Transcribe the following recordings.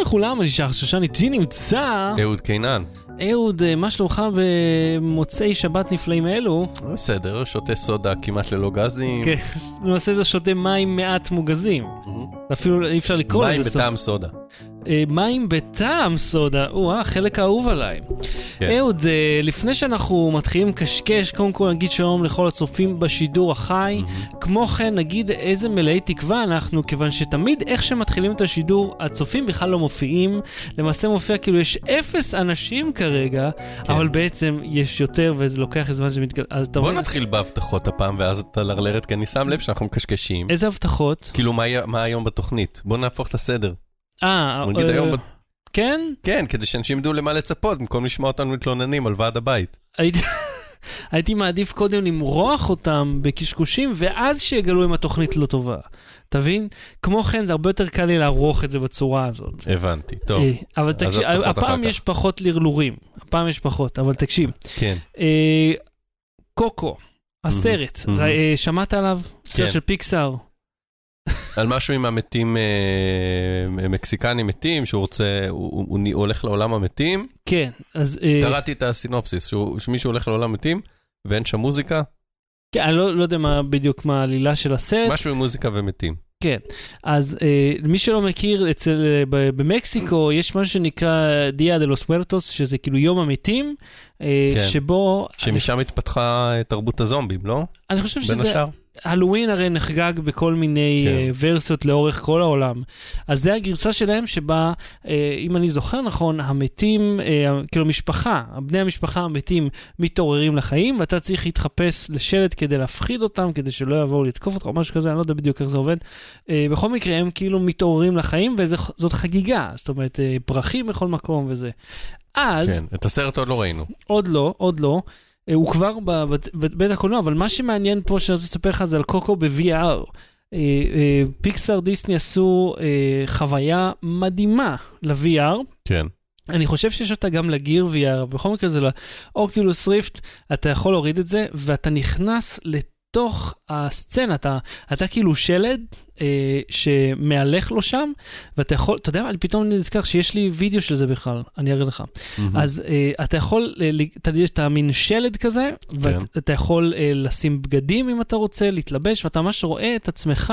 לכולם, אני שחר שושן, איתי נמצא... אהוד קינן. אהוד, אה, מה שלומך במוצאי שבת נפלאים אלו? בסדר, שותה סודה כמעט ללא גזים. כן, למעשה זה שותה מים מעט מוגזים. אפילו אי אפשר לקרוא מים לזה סודה. בטעם סודה. אה, מים בטעם סודה, או-אה, חלק האהוב עליי. כן. אהוד, אה, לפני שאנחנו מתחילים לקשקש, קודם כל נגיד שלום לכל הצופים בשידור החי. כמו כן, נגיד איזה מלאי תקווה אנחנו, כיוון שתמיד איך שמתחילים את השידור, הצופים בכלל לא מופיעים. למעשה מופיע כאילו יש אפס אנשים כרגע, כן. אבל בעצם יש יותר וזה לוקח זמן שמתגל... בוא רואה... נתחיל בהבטחות הפעם, ואז אתה לרלרת, כי אני שם לב שאנחנו מקשקשים. איזה הבטחות? כאילו, מה מה היום בתוכנית? בוא נהפוך את הסדר. אה, בוא נגיד אה, היום... כן? כן, כדי שאנשים ידעו למה לצפות, במקום לשמוע אותנו מתלוננים על ועד הבית. הייתי... מעדיף קודם למרוח אותם בקשקושים, ואז שיגלו אם התוכנית לא טובה. תבין? כמו כן, זה הרבה יותר קל לי לערוך את זה בצורה הזאת. הבנתי, טוב. אה, אבל תקשיב, הפעם. יש פחות לרלורים. הפעם יש פחות, אבל תקשיב. כן. אה, קוקו, הסרט, שמעת עליו? סרט כן. של פיקסאר. על משהו עם המתים, אה, מקסיקנים מתים, שהוא רוצה, הוא הולך לעולם המתים. כן, אז... אה, קראתי את הסינופסיס, שמישהו הולך לעולם מתים, ואין שם מוזיקה, כן, אני לא לא יודע בדיוק מה העלילה של הסרט. משהו עם מוזיקה ומתים. כן, אז אה, מי שלא מכיר, אצל, אה, ב- במקסיקו יש משהו שנקרא דיה דה לוס מרטוס, שזה כאילו יום המתים, אה, כן. שבו... שמשם התפתחה אה, תרבות הזומבים, לא? אני חושב בין שזה... השאר. הלואוין הרי נחגג בכל מיני כן. אה, ורסיות לאורך כל העולם. אז זה הגרסה שלהם שבה, אה, אם אני זוכר נכון, המתים, אה, כאילו משפחה, בני המשפחה המתים מתעוררים לחיים, ואתה צריך להתחפש לשלט כדי להפחיד אותם, כדי שלא יבואו לתקוף אותך או משהו כזה, אני לא יודע בדיוק איך זה עובד. בכל מקרה, הם כאילו מתעוררים לחיים, וזאת חגיגה, זאת אומרת, פרחים בכל מקום וזה. אז... כן, את הסרט עוד לא ראינו. עוד לא, עוד לא. אה, הוא כבר בבית- הקולנוע, אבל מה שמעניין פה שאני רוצה לספר לך זה על קוקו ב-VR. אה, אה, פיקסאר דיסני עשו חוויה מדהימה ל-VR. כן. אני חושב שיש אותה גם לגיר VR, בכל מקרה זה לאוקולוס ריפט, אתה יכול להוריד את זה, ואתה נכנס לתוך הסצנה, אתה, אתה כאילו שלד אה, שמהלך לו שם, ואתה יכול, אתה יודע מה, אני פתאום נזכר שיש לי וידאו של זה בכלל, אני אראה לך. מהמם. אז uh, אתה יכול, uh, אתה יש את המין שלד כזה, כן. ואתה יכול uh, לשים בגדים אם אתה רוצה, להתלבש, ואתה ממש רואה את עצמך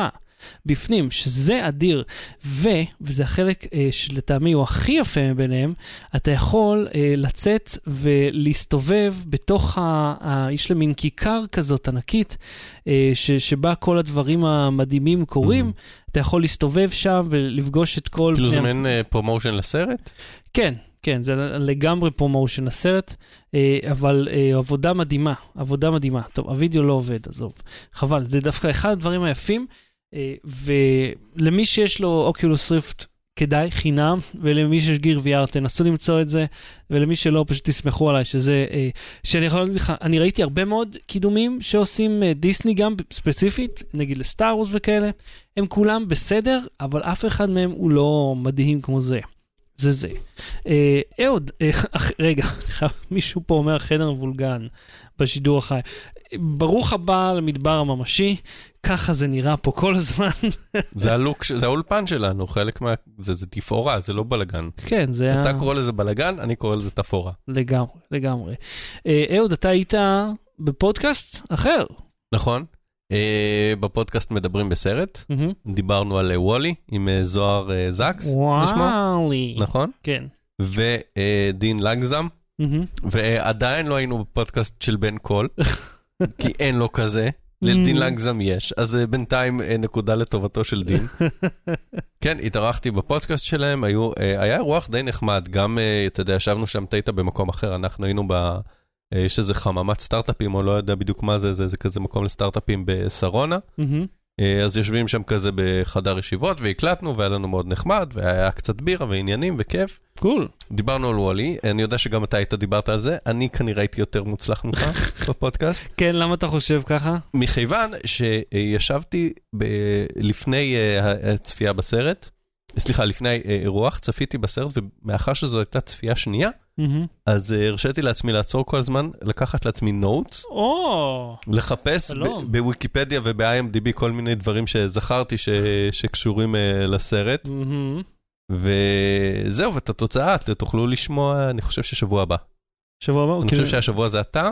בפנים, שזה אדיר. ו, וזה החלק uh, שלטעמי הוא הכי יפה מביניהם, אתה יכול uh, לצאת ולהסתובב בתוך, ה, ה, יש לה מין כיכר כזאת ענקית, uh, ש, שבה כל הדברים המדהימים קורים. אתה יכול להסתובב שם ולפגוש את כל... כאילו זה מעין אה, promotion לסרט? כן, כן, זה לגמרי promotion הסרט, אה, אבל אה, עבודה מדהימה, עבודה מדהימה. טוב, הוידאו לא עובד, עזוב, חבל, זה דווקא אחד הדברים היפים, אה, ולמי שיש לו אוקיולוס ריפט, כדאי, חינם, ולמי שיש גיר VR, תנסו למצוא את זה, ולמי שלא, פשוט תסמכו עליי, שזה, אה, שאני יכול להגיד לך, אני ראיתי הרבה מאוד קידומים שעושים אה, דיסני גם ספציפית, נגיד לסטאר וורס וכאלה, הם כולם בסדר, אבל אף אחד מהם הוא לא מדהים כמו זה. זה זה. אה, אהוד, אה, רגע, מישהו פה אומר חדר מבולגן בשידור החי. ברוך הבא למדבר הממשי, ככה זה נראה פה כל הזמן. זה הלוק, זה האולפן שלנו, חלק מה... זה זה תפאורה, זה לא בלאגן. כן, זה אתה ה... קורא לזה בלאגן, אני קורא לזה תפאורה. לגמרי, לגמרי. אה, אהוד, אתה היית בפודקאסט אחר. נכון? אה, בפודקאסט מדברים בסרט, מהמם. דיברנו על אה, וולי עם אה, זוהר אה, זקס, זה שמו? וואלי. נכון? כן. ודין לגזם, מהמם. ועדיין לא היינו בפודקאסט של בן קול, כי אין לו כזה. לדין לגזם יש, אז אה, בינתיים אה, נקודה לטובתו של דין. כן, התארחתי בפודקאסט שלהם, היו, אה, היה אירוח די נחמד, גם, אתה יודע, ישבנו שם, היית במקום אחר, אנחנו היינו ב... יש איזה חממת סטארט-אפים, או לא יודע בדיוק מה זה, זה, זה כזה מקום לסטארט-אפים בשרונה. אה, אז יושבים שם כזה בחדר ישיבות, והקלטנו, והיה לנו מאוד נחמד, והיה קצת בירה ועניינים וכיף. קול. דיברנו על וואלי, אני יודע שגם אתה היית דיברת על זה, אני כנראה הייתי יותר מוצלח ממך בפודקאסט. כן, למה אתה חושב ככה? מכיוון שישבתי ב- לפני אה, הצפייה בסרט, סליחה, לפני האירוח, צפיתי בסרט, ומאחר שזו הייתה צפייה שנייה, מהמם. אז אה, הרשיתי לעצמי לעצור כל הזמן, לקחת לעצמי נוטס, או, לחפש. ב- בוויקיפדיה וב-IMDb כל מיני דברים שזכרתי ש- שקשורים אה, לסרט, מהמם. וזהו, ואת התוצאה אתם תוכלו לשמוע, אני חושב ששבוע הבא. שבוע הבא? אני כאילו- חושב שהשבוע זה אתה,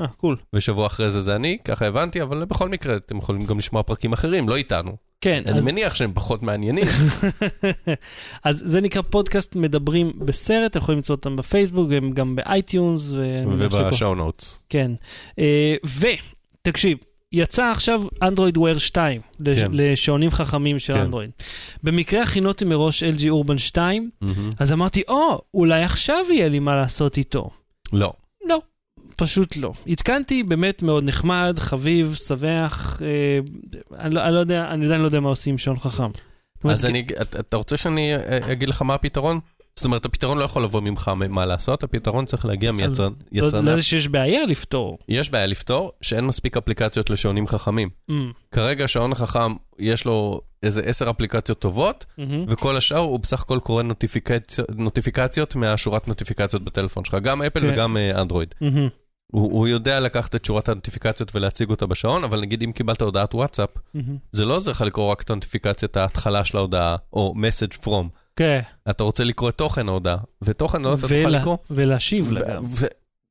אה, קול. ושבוע אחרי זה זה אני, ככה הבנתי, אבל בכל מקרה, אתם יכולים גם לשמוע פרקים אחרים, לא איתנו. כן, אני אז- מניח שהם פחות מעניינים. אז זה נקרא פודקאסט מדברים בסרט, אתם יכולים למצוא אותם בפייסבוק, הם גם ב iTunes. שכל- ובשואו נוטס. כן. אה, ותקשיב, יצא עכשיו אנדרואיד וויר 2, לש- כן. לשעונים חכמים של כן. אנדרואיד. במקרה הכינותי מראש LG אורבן 2, אז אמרתי, או, אולי עכשיו יהיה לי מה לעשות איתו. לא. לא, פשוט לא. התקנתי באמת מאוד נחמד, חביב, שמח, אה, אני, לא, אני לא יודע, אני עדיין לא יודע מה עושים עם שעון חכם. אז אני, אתה- רוצה שאני אה, אגיד לך מה הפתרון? זאת אומרת, הפתרון לא יכול לבוא ממך מה לעשות, הפתרון צריך להגיע מיצרן. לא לא יודע שיש בעיה לפתור. יש בעיה לפתור, שאין מספיק אפליקציות לשעונים חכמים. Mm, כרגע שעון חכם, יש לו איזה עשר אפליקציות טובות, מהמם. וכל השאר הוא בסך הכל קורא נוטיפיקציות, מהשורת נוטיפיקציות בטלפון שלך, גם אפל כן. וגם אה, אנדרואיד. מהמם. הוא, הוא יודע לקחת את שורת הנוטיפיקציות ולהציג אותה בשעון, אבל נגיד אם קיבלת הודעת וואטסאפ, מהמם. זה לא עוזר לך לקרוא רק את הנוטיפיקציית ההתחלה של ההודעה, או message from. כן, אתה רוצה לקרוא את תוכן ההודעה, ותוכן ההודעה אתה תוכל לקרוא. ולהשיב לה גם.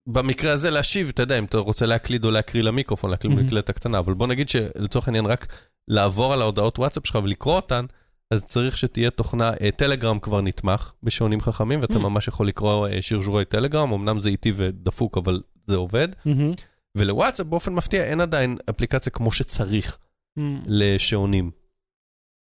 ובמקרה הזה להשיב, אתה יודע, אם אתה רוצה להקליד או להקריא למיקרופון, להקליד. במקלדת הקטנה, אבל בוא נגיד שלצורך העניין רק לעבור על ההודעות וואטסאפ שלך ולקרוא אותן, אז צריך שתהיה תוכנה, אה, טלגרם כבר נתמך בשעונים חכמים, ואתה. ממש יכול לקרוא אה, שרשורי טלגרם, אמנם זה איטי ודפוק, אבל זה עובד. ולוואטסאפ באופן מפתיע אין עדיין אפליקציה כמו שצריך. לשעונים.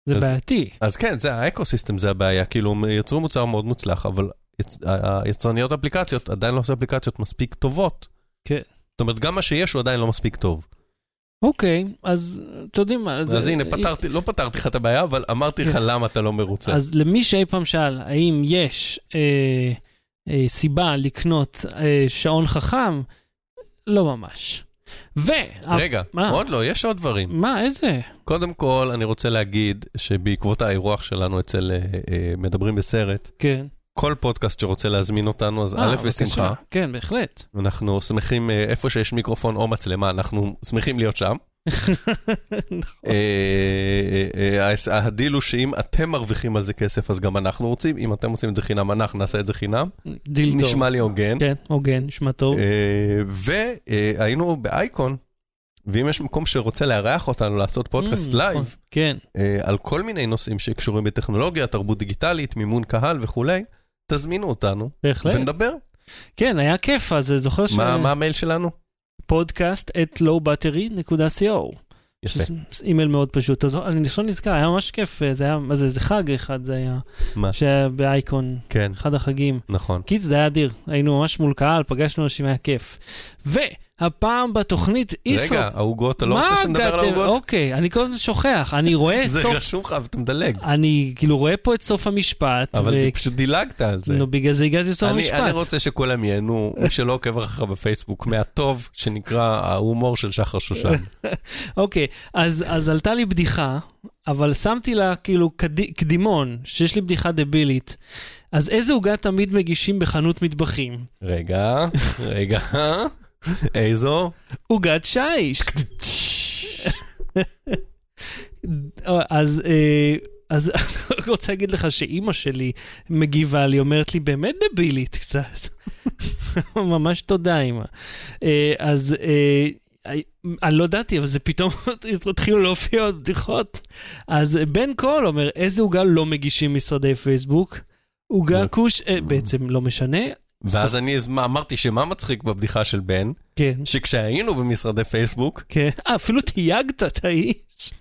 זה אז- בעייתי. אז כן, זה האקו-סיסטם, זה הבעיה. כאילו, הם יצרו מוצר מאוד מוצלח, אבל יצ... היצרניות אפליקציות עדיין לא עושה אפליקציות מספיק טובות. כן. זאת אומרת, גם מה שיש הוא עדיין לא מספיק טוב. אוקיי, אז אתם יודעים מה, אז, הנה, פתרתי, לא פתרתי לך את הבעיה, אבל אמרתי לך למה אתה לא מרוצה. אז למי שאי פעם שאל, האם יש אה, אה, סיבה לקנות אה, שעון חכם? לא ממש. ו... רגע, מה? עוד לא, יש עוד דברים. מה, איזה? קודם כל, אני רוצה להגיד שבעקבות האירוח שלנו אצל אה, אה, מדברים בסרט, כן. כל פודקאסט שרוצה להזמין אותנו, אז אה, א'. בשמחה. כן, בהחלט. אנחנו שמחים, אה, איפה שיש מיקרופון או מצלמה, אנחנו שמחים להיות שם. נכון. אה, אה, אה, הדיל הוא שאם אתם מרוויחים על זה כסף, אז גם אנחנו רוצים. אם אתם עושים את זה חינם, אנחנו נעשה את זה חינם. דיל טוב. נשמע לי הוגן. כן, הוגן, נשמע טוב. והיינו באייקון, ואם יש מקום שרוצה לארח אותנו לעשות פודקאסט Mm, נכון. live, כן. אה, על כל מיני נושאים שקשורים בטכנולוגיה, תרבות דיגיטלית, מימון קהל וכולי, תזמינו אותנו בהחלט. ונדבר. כן, היה כיף, אז זוכר ש... מה המייל שלנו? podcast at lowbattery.co. יפה. אימייל מאוד פשוט. אז אני עכשיו נזכר, היה ממש כיף, זה היה, מה זה, זה חג אחד זה היה, מה? שהיה באייקון, כן, אחד החגים. נכון. קיץ, זה היה אדיר, היינו ממש מול קהל, פגשנו אנשים, היה כיף. והפעם בתוכנית איסו... רגע, העוגות, אתה לא רוצה שנדבר על? העוגות? אוקיי, אני כל הזמן שוכח, אני רואה זה סוף... רשום לך ואתה מדלג. אני כאילו רואה פה את סוף המשפט, אבל ו... אתה פשוט דילגת על זה. נו, בגלל זה הגעתי לסוף המשפט. אני רוצה שכולם ייהנו, מי שלא עוקב אחריך בפייסבוק, מהטוב שנקרא ההומור של שחר שושן. אוקיי, אז, אז עלתה לי בדיחה, אבל שמתי לה כאילו קד... קדימון, שיש לי בדיחה דבילית. אז איזה עוגה תמיד מגישים בחנות מטבחים? רגע, רגע, איזו? עוגת שיש. אז, אה, אז אני רוצה להגיד לך שאימא שלי מגיבה לי, אומרת לי, באמת דבילית קצת. ממש תודה, אימא. אה, אז אה, אני לא ידעתי, אבל זה פתאום התחילו להופיע עוד בדיחות. אז בן קול אומר, איזה עוגה לא מגישים משרדי פייסבוק? עוגה כוש, אה, בעצם לא משנה. ואז אני אמרתי שמה מצחיק בבדיחה של בן, כן, שכשהיינו במשרדי פייסבוק, כן. אה, אפילו תייגת את האיש.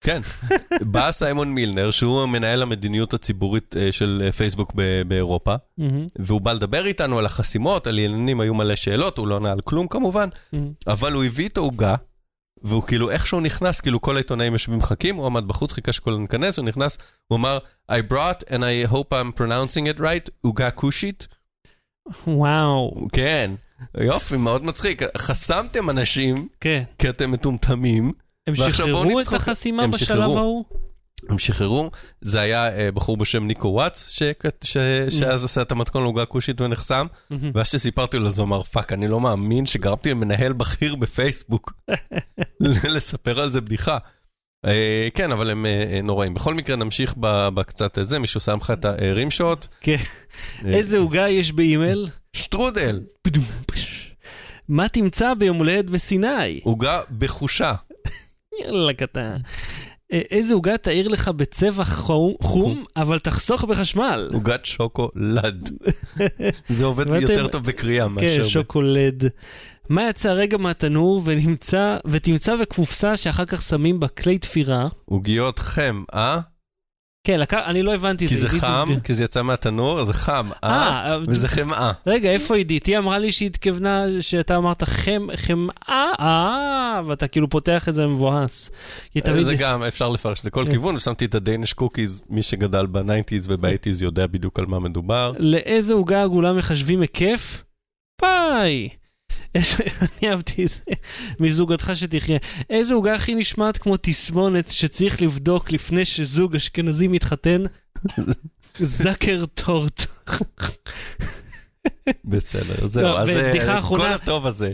כן, בא סיימון מילנר, שהוא מנהל המדיניות הציבורית אה, של אה, פייסבוק באירופה, והוא בא לדבר איתנו על החסימות, על עניינים, היו מלא שאלות, הוא לא ענה על כלום כמובן. אבל הוא הביא את העוגה, והוא כאילו, איך שהוא נכנס, כאילו כל העיתונאים יושבים מחכים, הוא עמד בחוץ, חיכה שכולם ניכנס, הוא נכנס, הוא אמר, I brought and I hope I'm pronouncing it right, עוגה כושית. וואו, כן, יופי, מאוד מצחיק. חסמתם אנשים כן. כי אתם מטומטמים, הם שחררו את. החסימה בשלב שחררו. ההוא? הם שחררו, זה היה אה, בחור בשם ניקו וואטס, ש... ש... שאז עשה את המתכון לעוגה כושית ונחסם, מהמם. ואז שסיפרתי לו, אז הוא אמר, fuck, אני לא מאמין שגרמתי למנהל בכיר בפייסבוק לספר על זה בדיחה. אה, כן, אבל הם אה, אה, נוראים. בכל מקרה, נמשיך בקצת זה, מישהו שם לך את הרים שוט. כן. איזה עוגה יש באימייל? שטרודל. מה תמצא ביום הולדת בסיני? עוגה בחושה. יאללה קטן. איזה עוגה תאיר לך בצבע חום, אבל תחסוך בחשמל? עוגת שוקולד. זה עובד יותר טוב בקריאה כן, מאשר... ב- שוקולד. מה יצא רגע מהתנור ונמצא, ותמצא בקופסה שאחר כך שמים בה כלי תפירה? עוגיות חם, אה? כן, לק... אני לא הבנתי את כי זה עידית חם, הסביר. כי זה יצא מהתנור, זה חם, אה? אה, וזה חמאה. רגע, איפה עידית? היא אמרה לי שהיא התכוונה, שאתה אמרת חם, חמאה, אה, ואתה כאילו פותח את זה מבואס. תמיד... זה גם, אפשר לפרש לכל כן. כיוון, ושמתי את ה Danish cookies, מי שגדל ב nineties וב eighties יודע בדיוק על מה מדובר. לאיזה עוגה עגולה מחשבים היקף? פאי. אני אהבתי את זה, מזוגתך שתחיה. איזה עוגה הכי נשמעת כמו תסמונת שצריך לבדוק לפני שזוג אשכנזי מתחתן? זאקר טורט. בסדר, זהו, לא, אז אה, כל הטוב הזה.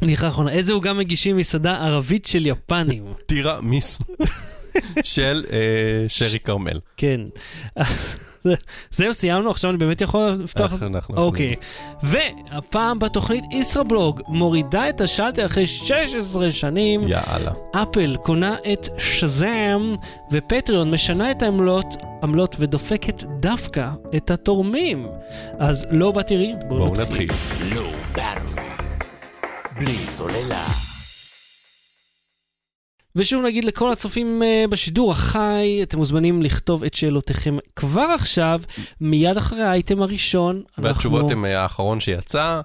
סליחה אחרונה, איזה עוגה מגישים מסעדה ערבית של יפנים? טירה מיסו של אה, שרי כרמל. כן. זהו, סיימנו, עכשיו אני באמת יכול לפתוח... איך אנחנו אוקיי. והפעם בתוכנית ישראבלוג מורידה את השלטר אחרי 16 שנים. יאללה. אפל קונה את שזאם, ופטריון משנה את העמלות עמלות ודופקת דווקא את התורמים. אז לא בתראי, בואו בואו נתחיל. נתחיל. לואו באטרי. בלי סוללה. ושוב נגיד לכל הצופים אה, בשידור החי, אתם מוזמנים לכתוב את שאלותיכם כבר עכשיו, מיד אחרי האייטם הראשון. והתשובות אנחנו- הן אה, האחרון שיצא.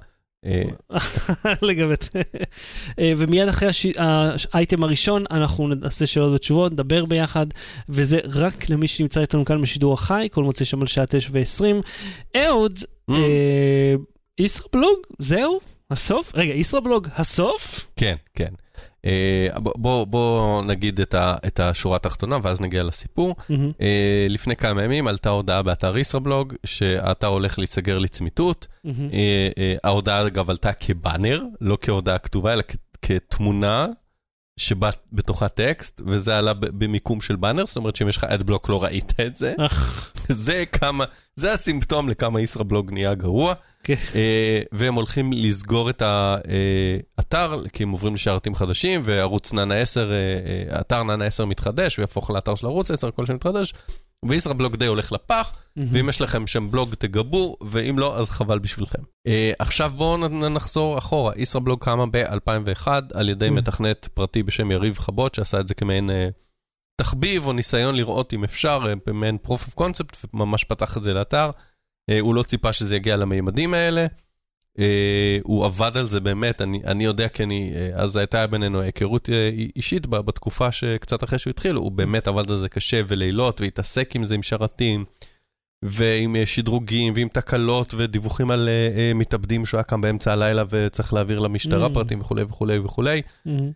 אה, לגבי זה. ומיד אחרי. האייטם הראשון, אנחנו נעשה שאלות ותשובות, נדבר ביחד, וזה רק למי שנמצא איתנו כאן בשידור החי, כל מוצא שם על שעה 9 ו-20. אהוד, Mm. ישראבלוג, זהו? הסוף? רגע, ישראבלוג, הסוף? כן, כן. אה, בוא- בוא נגיד את ה- את השורה התחתונה ואז נגיע לסיפור. מהמם. אה, לפני כמה ימים עלתה הודעה באתר ישראבלוג שהאתר הולך להיסגר לצמיתות. מהמם. אה, ההודעה אגב עלתה כבאנר, לא כהודעה כתובה, אלא כתמונה שבה בתוכה טקסט, וזה עלה במיקום של באנר, זאת אומרת שאם יש לך אדבלוק לא ראית את זה. זה כמה, זה הסימפטום לכמה ישראבלוג נהיה גרוע. כן. אה, והם הולכים לסגור את האתר, כי הם עוברים לשרתים חדשים, וערוץ נאנה 10, אה, אה, אתר נאנה 10 מתחדש, ויהפוך לאתר של ערוץ 10, כל שמתחדש, וישראבלוג די הולך לפח, מהמם. ואם יש לכם שם בלוג תגבו, ואם לא, אז חבל בשבילכם. אה, עכשיו בואו נחזור אחורה. ישראבלוג קמה ב-2001 על ידי Mm. מתכנת פרטי בשם יריב חבot, שעשה את זה כמעין אה, תחביב או ניסיון לראות אם אפשר, אה, במעין proof of concept, וממש פתח את זה לאתר. אה, הוא לא ציפה שזה יגיע למימדים האלה. אה, הוא עבד על זה באמת, אני, אני יודע כי אני, אה, אז הייתה בינינו היכרות אה, אישית בתקופה שקצת אחרי שהוא התחיל, הוא באמת עבד על זה קשה ולילות, והתעסק עם זה עם שרתים, ועם אה, שדרוגים, ועם תקלות, ודיווחים על אה, אה, מתאבדים שהוא היה קם באמצע הלילה וצריך להעביר למשטרה Mm. פרטים וכולי וכולי וכולי. מהמם.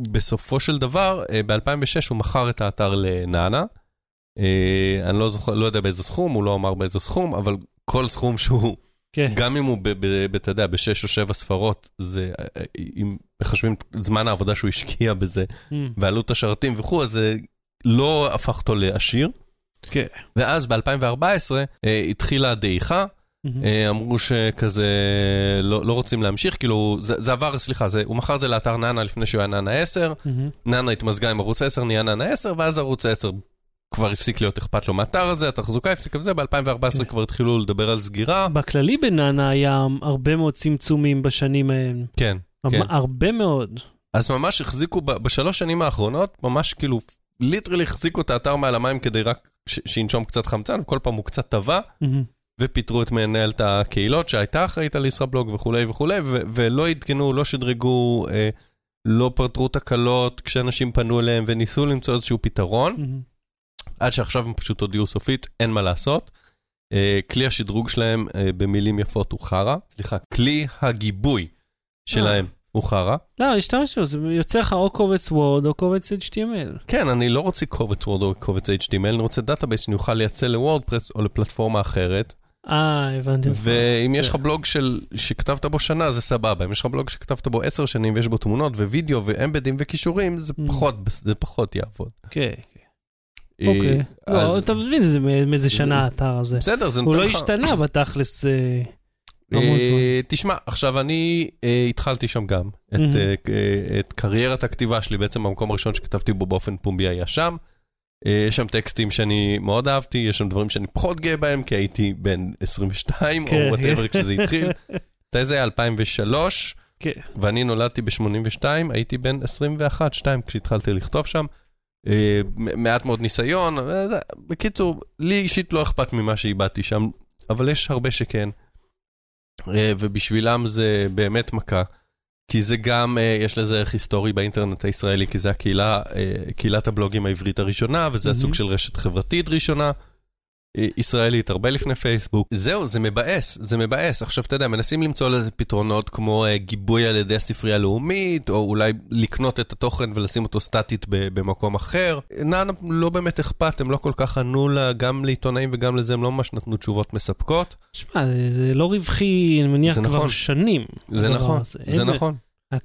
ובסופו של דבר, ב-2006 הוא מכר את האתר לנאנה. אה, אני לא, זוכר, לא יודע באיזה סכום, הוא לא אמר באיזה סכום, אבל כל סכום שהוא, כן. גם אם הוא, אתה יודע, בשש או שבע ספרות, זה, אם מחשבים את זמן העבודה שהוא השקיע בזה, מהמם. ועלות השרתים וכו', אז זה לא הפך אותו לעשיר. כן. ואז ב-2014 אה, התחילה הדעיכה, מהמם. אה, אמרו שכזה לא, לא רוצים להמשיך, כאילו, זה, זה עבר, סליחה, זה, הוא מכר את זה לאתר נאנה לפני שהוא היה נאנה 10, מהמם. נאנה התמזגה עם ערוץ 10, נהיה נאנה 10, ואז ערוץ 10 כבר הפסיק להיות אכפת לו מהאתר הזה, התחזוקה הפסיקה וזה, ב-2014 כן. כבר התחילו לדבר על סגירה. בכללי בנאנה היה הרבה מאוד צמצומים בשנים ההם. כן, כן. הרבה מאוד. אז ממש החזיקו, ב- בשלוש שנים האחרונות, ממש כאילו, ליטרלי החזיקו את האתר מעל המים כדי רק שינשום קצת חמצן, וכל פעם הוא קצת טבע, מהמם. ופיטרו את מנהלת הקהילות שהייתה אחראית על ישראבלוג וכולי וכולי, ו- ולא עדכנו, לא שדרגו, אה, לא פתרו תקלות כשאנשים פנו אליהם וניסו למצוא איזשהו פתרון. מהמם. עד שעכשיו הם פשוט הודיעו סופית, אין מה לעשות. אה, כלי השדרוג שלהם אה, במילים יפות הוא חרא. סליחה, כלי הגיבוי שלהם הוא חרא. לא, יש משהו, זה יוצא לך או קובץ Word או קובץ HTML. כן, אני לא רוצה קובץ Word או קובץ HTML, אני רוצה database שאני אוכל לייצא ל WordPress או לפלטפורמה אחרת. אה, הבנתי. ואם יש לך כן. בלוג של, שכתבת בו שנה, זה סבבה. אם יש לך בלוג שכתבת בו עשר שנים ויש בו תמונות ווידאו ואמבדים וקישורים, זה Mm. פחות, זה פחות יעבוד. כן, אוקיי. אה, לא, אתה מבין, זה מאיזה זה- שנה האתר הזה. בסדר, זה הוא נותן לא לך... השתנה בתכלס. אה, אה. תשמע, עכשיו אני התחלתי שם גם. את, קריירת הכתיבה שלי, בעצם המקום הראשון שכתבתי בו באופן פומבי היה שם. יש שם טקסטים שאני מאוד אהבתי, יש שם דברים שאני פחות גאה בהם, כי הייתי בן 22, או כן. whatever כשזה התחיל. מתי זה היה? 2003, כן. ואני נולדתי ב-82, הייתי בן 21-2 כשהתחלתי לכתוב שם. אה, מעט מאוד ניסיון, בקיצור, לי אישית לא אכפת ממה שאיבדתי שם, אבל יש הרבה שכן. אה, ובשבילם זה באמת מכה. כי זה גם, אה, יש לזה ערך היסטורי באינטרנט הישראלי, כי זה הקהילה, קהילת הבלוגים העברית הראשונה, וזה מהמם. הסוג של רשת חברתית ראשונה. ישראלית, הרבה לפני פייסבוק. זהו, זה מבאס, זה מבאס. עכשיו, אתה יודע, מנסים למצוא לזה פתרונות כמו אה, גיבוי על ידי הספרייה הלאומית, או אולי לקנות את התוכן ולשים אותו סטטית ב- במקום אחר. נען לא באמת אכפת, הם לא כל כך ענו לה, גם לעיתונאים וגם לזה, הם לא ממש נתנו תשובות מספקות. שמע, זה- זה לא רווחי, אני מניח, זה כבר נכון. שנים. זה נכון. זה אין- נכון.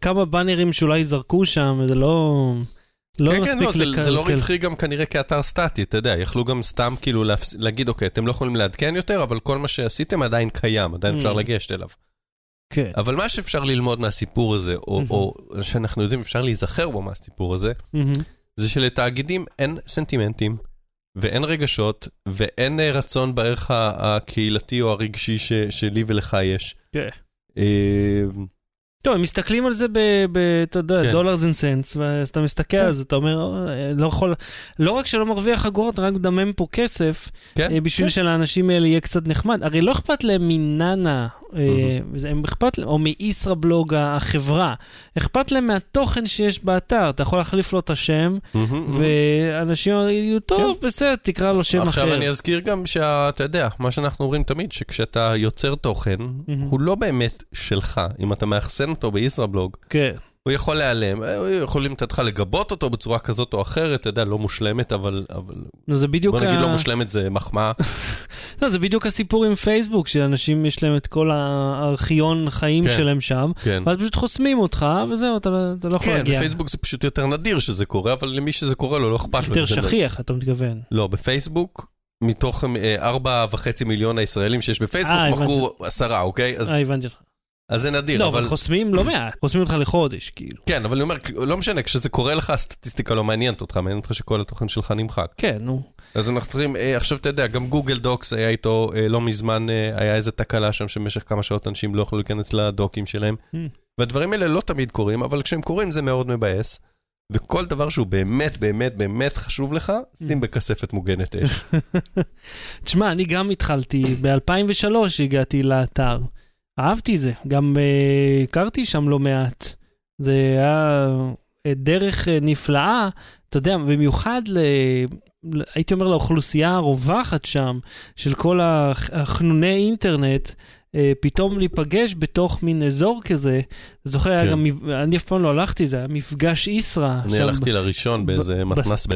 כמה באנרים שאולי זרקו שם, זה לא... לא כן, כן, לא, מספיק זה, זה לא. רווחי גם כנראה כאתר סטטי, אתה יודע, יכלו גם סתם כאילו להפס... להגיד, אוקיי, אתם לא יכולים לעדכן יותר, אבל כל מה שעשיתם עדיין קיים, עדיין אפשר Mm. לגשת אליו. כן. אבל מה שאפשר ללמוד מהסיפור הזה, או, או שאנחנו יודעים, אפשר להיזכר בו מהסיפור הזה, מהמם. זה שלתאגידים אין סנטימנטים, ואין רגשות, ואין אה, רצון בערך הקהילתי או הרגשי ש, שלי ולך יש. כן. אה, טוב, הם מסתכלים על זה ב... ב- אתה יודע, כן. dollars and cents, ואז אתה מסתכל כן. על זה, אתה אומר, "אה, לא יכול... לא רק שלא מרוויח אגורות, רק מדמם פה כסף, כן, אה, בשביל כן. שלאנשים האלה יהיה קצת נחמד. הרי לא אכפת להם מננה, אה, וזה- הם אכפת להם, או מ ישראבלוג החברה, אכפת להם מהתוכן שיש באתר. אתה יכול להחליף לו את השם, מהמם. ואנשים יגידו, טוב, בסדר, תקרא לו שם אחר. עכשיו אני אזכיר גם שאתה יודע, מה שאנחנו אומרים תמיד, שכשאתה יוצר תוכן, מהמם. הוא לא באמת שלך. אם אתה מאחסן אותו בישראבלוג, כן. הוא יכול להיעלם, אה, יכולים לתת לך לגבות אותו בצורה כזאת או אחרת, אתה יודע, לא מושלמת, אבל, אבל נו, זה בדיוק בוא נגיד ה- לא מושלמת זה מחמאה. לא, זה בדיוק הסיפור עם פייסבוק, שאנשים יש להם את כל הארכיון חיים כן. שלהם שם, כן. ואז פשוט חוסמים אותך, וזהו, אתה, לא- אתה לא יכול כן, להגיע. בפייסבוק זה פשוט יותר נדיר שזה קורה, אבל למי שזה קורה לו לא אכפת לו. יותר שכיח, אתה מתכוון. לא, בפייסבוק, מתוך אה, ארבע וחצי מיליון הישראלים שיש בפייסבוק, אה, מחקו עשרה, אוקיי? אה, הבנתי אותך. אז זה נדיר, לא, אבל... אבל חוסמים לא מעט, חוסמים אותך לחודש, כאילו. כן, אבל אני אומר, לא משנה, כשזה קורה לך, הסטטיסטיקה לא מעניינת אותך, מעניין אותך שכל התוכן שלך נמחק. כן, נו. אז אנחנו צריכים, אה, עכשיו אתה יודע, גם גוגל דוקס היה איתו אה, לא מזמן, אה, היה איזה תקלה שם שבמשך כמה שעות אנשים לא יכלו להיכנס לדוקים שלהם. Hmm. והדברים האלה לא תמיד קורים, אבל כשהם קורים זה מאוד מבאס. וכל דבר שהוא באמת, באמת, באמת חשוב לך, שים בכספת מוגנת אש. תשמע, אני גם התחלתי, ב-2003 הגעתי לאתר. אהבתי זה, גם אה, הכרתי שם לא מעט. זה היה אה, דרך אה, נפלאה, אתה יודע, במיוחד ל... הייתי אומר לאוכלוסייה הרווחת שם, של כל הח- החנוני אינטרנט, אה, פתאום להיפגש בתוך מין אזור כזה. זוכר, היה כן. גם, מב- אני אף פעם לא הלכתי, זה היה מפגש איסרא. אני שם הלכתי לראשון באיזה ב- מתנ"ס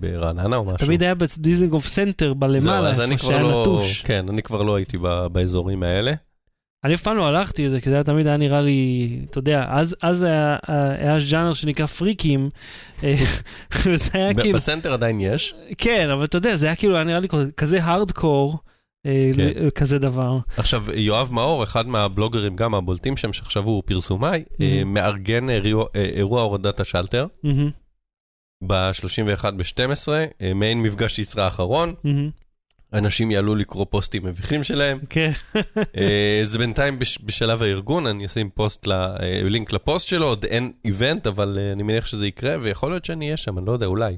ברעננה או משהו. תמיד היה בדיזנגוף סנטר בלמעלה, איפה שהיה לא... נטוש. כן, אני כבר לא הייתי ב- באזורים האלה. אני אף פעם לא הלכתי לזה, כי זה היה תמיד היה נראה לי, אתה יודע, אז, אז היה, היה ז'אנר שנקרא פריקים, אה, וזה היה כאילו, בסנטר עדיין יש. כן, אבל אתה יודע, זה היה כאילו, היה נראה לי כזה הארדקור, אה, כן. ל- כזה דבר. עכשיו, יואב מאור, אחד מהבלוגרים, גם הבולטים שם, שעכשיו הוא פרסומאי, אה, מארגן אירוע- אה, אירוע הורדת השלטר מהמם, ב-31 ב-12, אה, מעין מפגש ישרא האחרון, מהמם, אנשים יעלו לקרוא פוסטים מביכים שלהם. כן, אה, זה בינתיים בש- בשלב הארגון, אני אשים פוסט, ל- אה, לינק לפוסט שלו, עוד אין איבנט, אבל אה, אני מניח שזה יקרה, ויכול להיות שאני אהיה שם, אני לא יודע, אולי.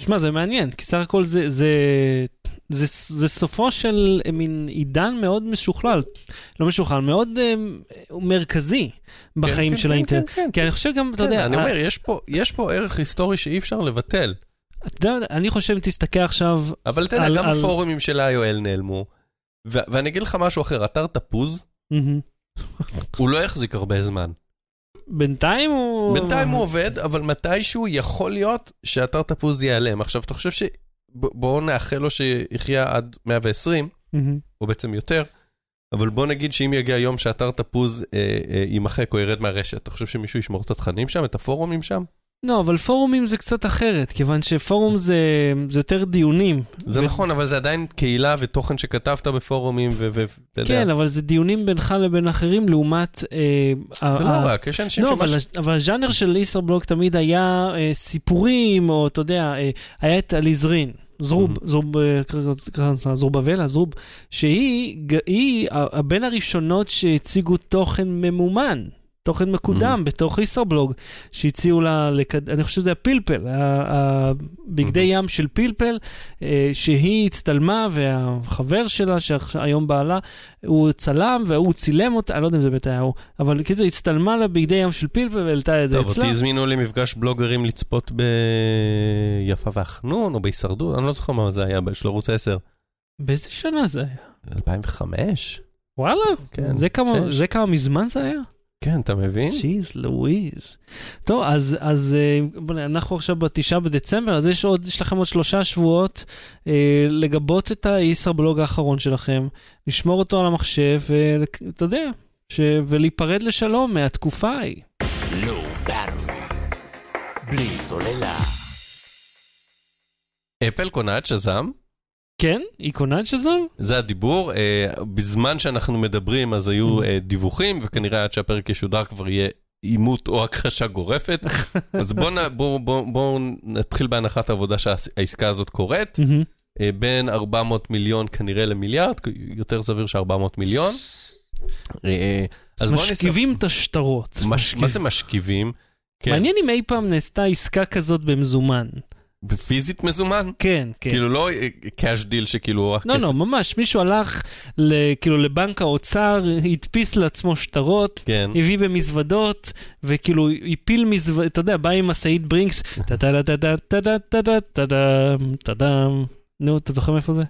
שמע, זה מעניין, כי סך הכל זה, זה, זה, זה סופו של מין עידן מאוד משוכלל, לא משוכלל, מאוד אה, מרכזי בחיים כן, של כן, האינטרנט. כן, כן, כי אני חושב גם, אתה כן, יודע, אני אומר, יש פה- יש פה ערך היסטורי שאי אפשר לבטל. אתה יודע, אני חושב אם תסתכל עכשיו, אבל אתה יודע, גם על- הפורומים של ה-IOL נעלמו. ו- ואני אגיד לך משהו אחר, אתר תפוז. הוא לא יחזיק הרבה זמן. בינתיים הוא... בינתיים הוא עובד, אבל מתישהו יכול להיות שאתר תפוז ייעלם. עכשיו, אתה חושב ש... בואו נאחל לו שיחיה עד 120, מהמם. או בעצם יותר, אבל בוא נגיד שאם יגיע יום שאתר תפוז אה, אה, יימחק או ירד מהרשת, אתה חושב שמישהו ישמור את התכנים שם, את הפורומים שם? לא, אבל פורומים זה קצת אחרת, כיוון שפורום זה, זה יותר דיונים. זה ו- נכון, אבל זה עדיין קהילה ותוכן שכתבת בפורומים, ואתה יודע. כן, אבל זה דיונים בינך לבין אחרים לעומת... אה, זה ה- ה- לא רק, יש אנשים לא, אבל, שמש... אבל הז'אנר של ישראבלוג תמיד היה אה, סיפורים, או אתה יודע, אה, היה את אליזרין. זרוב, Mhm. זרוב, אה, קרא- קרא לעצמה זרובבלה, זרוב, שהיא היא ה- בין הראשונות שהציגו תוכן ממומן, תוכן מקודם בתוך ישראבלוג, שהציעו לה, לקד... אני חושב שזה הפלפל, הבגדי ים של פלפל, אה, שהיא הצטלמה והחבר שלה, שהיום בעלה, הוא צלם והוא צילם אותה, אני לא יודע אם זה באמת היה הוא, אבל כאילו הצטלמה לה בגדי ים של פלפל והעלתה את זה טוב, אצלה. אותי הזמינו למפגש בלוגרים לצפות ביפה והחנון, או בהישרדות, אני לא זוכר מה זה היה, של ערוץ 10. באיזה שנה זה היה? 2005? וואלה, כן, זה כמה. זה כמה מזמן זה היה? כן, אתה מבין? שיז, לואיז. טוב, אז, אז אה, אנחנו עכשיו בתשעה בדצמבר, אז יש, עוד, יש לכם עוד שלושה שבועות אה, לגבות את הישראבלוג האחרון שלכם, לשמור אותו על המחשב, ואתה יודע, ש, ולהיפרד לשלום מהתקופה ההיא. בארו. בלי סוללה. אפל קונה את שזם, כן? היא קונה את שזם? זה הדיבור. אה, בזמן שאנחנו מדברים אז היו אה, דיווחים, וכנראה עד שהפרק ישודר כבר יהיה עימות או הכחשה גורפת. אז בואו בוא, בוא, בוא נתחיל בהנחת העבודה שהעסקה הזאת קורית. מהמם. אה, בין 400 מיליון כנראה למיליארד, יותר סביר ש-400 מיליון. אה, אז. משכיבים את השטרות. מה זה משכיבים? כן. מעניין אם אי פעם נעשתה עסקה כזאת במזומן. פיזית מזומן? כן, כן. כאילו לא cash deal שכאילו לא, כסף. לא, ממש, מישהו הלך ל- כאילו לבנק האוצר, הדפיס לעצמו שטרות, כן. הביא במזוודות, וכאילו הפיל מזוודות, אתה יודע, בא עם משאית ברינקס, טה-טה-טה-טה-טה-טה-טה-טה-טה-טה, טה-טם. נו, אתה זוכר מאיפה זה?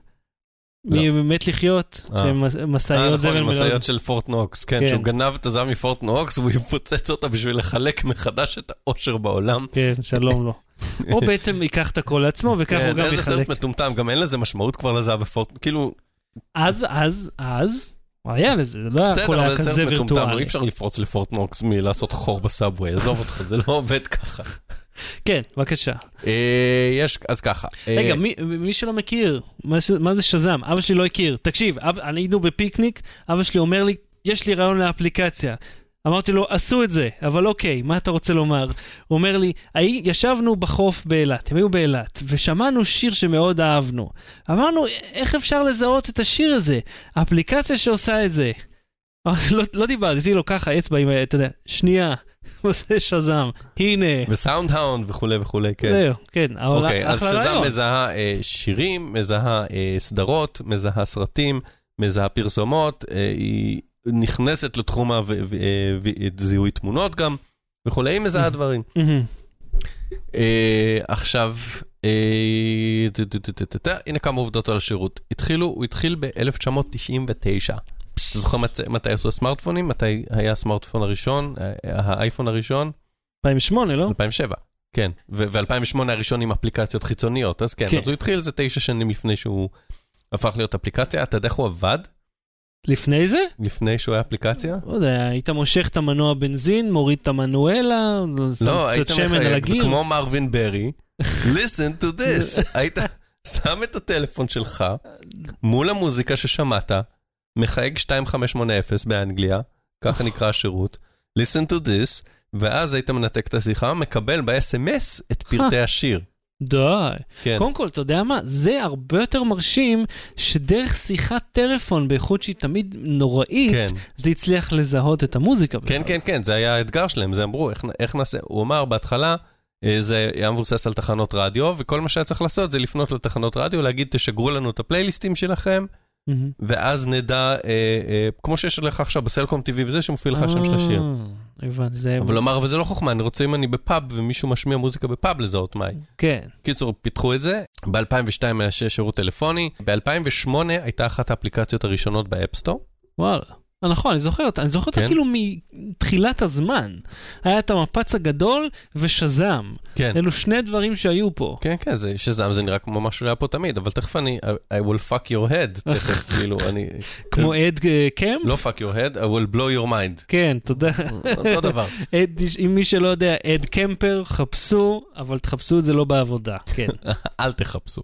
לא. ממת לחיות, אה. שהם אה, משאיות זבל נכון, מלאות. משאיות של פורט נוקס, כן, כן. שהוא גנב את הזעם מפורט נוקס, והוא יפוצץ אותה בשביל לחלק מחדש את העושר בעולם. כן, שלום לו. או בעצם ייקח את הכל לעצמו, וככה כן, הוא גם איזה סרט יחלק. מטומטם, גם אין לזה משמעות כבר לזהב בפורט, כאילו, אז, אז, אז, היה לזה, זה לא היה הכל בסדר, היה אבל זה כזה סרט מטומטם, וירטואלי. אי אפשר לפרוץ לפורט נוקס מלעשות חור בסאבווי, עזוב אותך, זה לא עובד ככה. כן, בבקשה. אה, יש, אז ככה. אה, רגע, מי, מי שלא מכיר, מה, מה זה שזם? אבא שלי לא הכיר. תקשיב, אב, אני היינו בפיקניק, אבא שלי אומר לי, יש לי רעיון לאפליקציה. אמרתי לו, עשו את זה, אבל אוקיי, מה אתה רוצה לומר? הוא אומר לי, "הי- ישבנו בחוף באילת, הם היו באילת, ושמענו שיר שמאוד אהבנו. אמרנו, איך אפשר לזהות את השיר הזה? האפליקציה שעושה את זה. לא, לא דיברתי, עשיתי לו ככה, אצבע עם, אתה יודע, שנייה, עושה שזם, הנה. וסאונד האונד וכולי וכולי, כן. זהו, כן, אוקיי, אז שזם. מזהה אה, שירים, מזהה אה, סדרות, מזהה סרטים, מזהה פרסומות, אה, היא נכנסת לתחום הזיהוי תמונות גם, וכולי, היא מזהה דברים. אה, עכשיו, אה, הנה כמה עובדות על השירות. התחילו, הוא התחיל ב-1999. אתה זוכר מת- מתי יצאו הסמארטפונים? מתי היה הסמארטפון הראשון, אה, האייפון הראשון? 2008, לא? 2007. כן, ו-2008 הראשון עם אפליקציות חיצוניות, אז כן, כן. אז הוא התחיל איזה תשע שנים לפני שהוא הפך להיות אפליקציה. אתה יודע איך הוא עבד לפני זה? לפני שהוא היה אפליקציה? לא יודע, היית מושך את המנוע בנזין, מוריד את המנואלה, לא, היית שמן על מחייג. כמו מרווין ברי, listen to this. היית שם את הטלפון שלך מול המוזיקה ששמעת, מחייג 2580 באנגליה, ככה נקרא השירות, listen to this, ואז היית מנתק את השיחה, מקבל ב-SMS את פרטי השיר. די. כן. קודם כל, אתה יודע מה? זה הרבה יותר מרשים שדרך שיחת טלפון באיכות שהיא תמיד נוראית, כן. זה הצליח לזהות את המוזיקה. כן, בכלל. כן, כן, זה היה האתגר שלהם, זה אמרו, איך, איך נעשה, הוא אמר בהתחלה, אה, זה היה מבוסס על תחנות רדיו, וכל מה שהיה צריך לעשות זה לפנות לתחנות רדיו, להגיד, תשגרו לנו את ה playlists שלכם. ואז נדע, אה, אה, כמו שיש לך עכשיו בסלקום TV וזה, שמופיע לך שם של השיר. אה, הבנתי, זה... אבל הוא אמר, אבל זה לא חוכמה, אני רוצה אם אני בפאב, ומישהו משמיע מוזיקה בפאב לזהות מהי. כן. קיצור, פיתחו את זה, ב-2002 היה שירות טלפוני, ב-2008 הייתה אחת האפליקציות הראשונות ב App Store, וואלה. אה, נכון, אני זוכר אותה, אני זוכר אותה כן? כאילו מתחילת הזמן. היה את המפץ הגדול ושזם. כן. אלו שני דברים שהיו פה. כן, כן, זה שזם זה נראה כמו משהו שהיה פה תמיד, אבל תכף אני, I, will fuck your head, תכף, כאילו, אני... כמו אד אה, קמפ? לא fuck your head, I will blow your mind. כן, תודה. אותו דבר. אד, אם מי שלא יודע, אד קמפר, חפשו, אבל תחפשו את זה לא בעבודה, כן. אל תחפשו.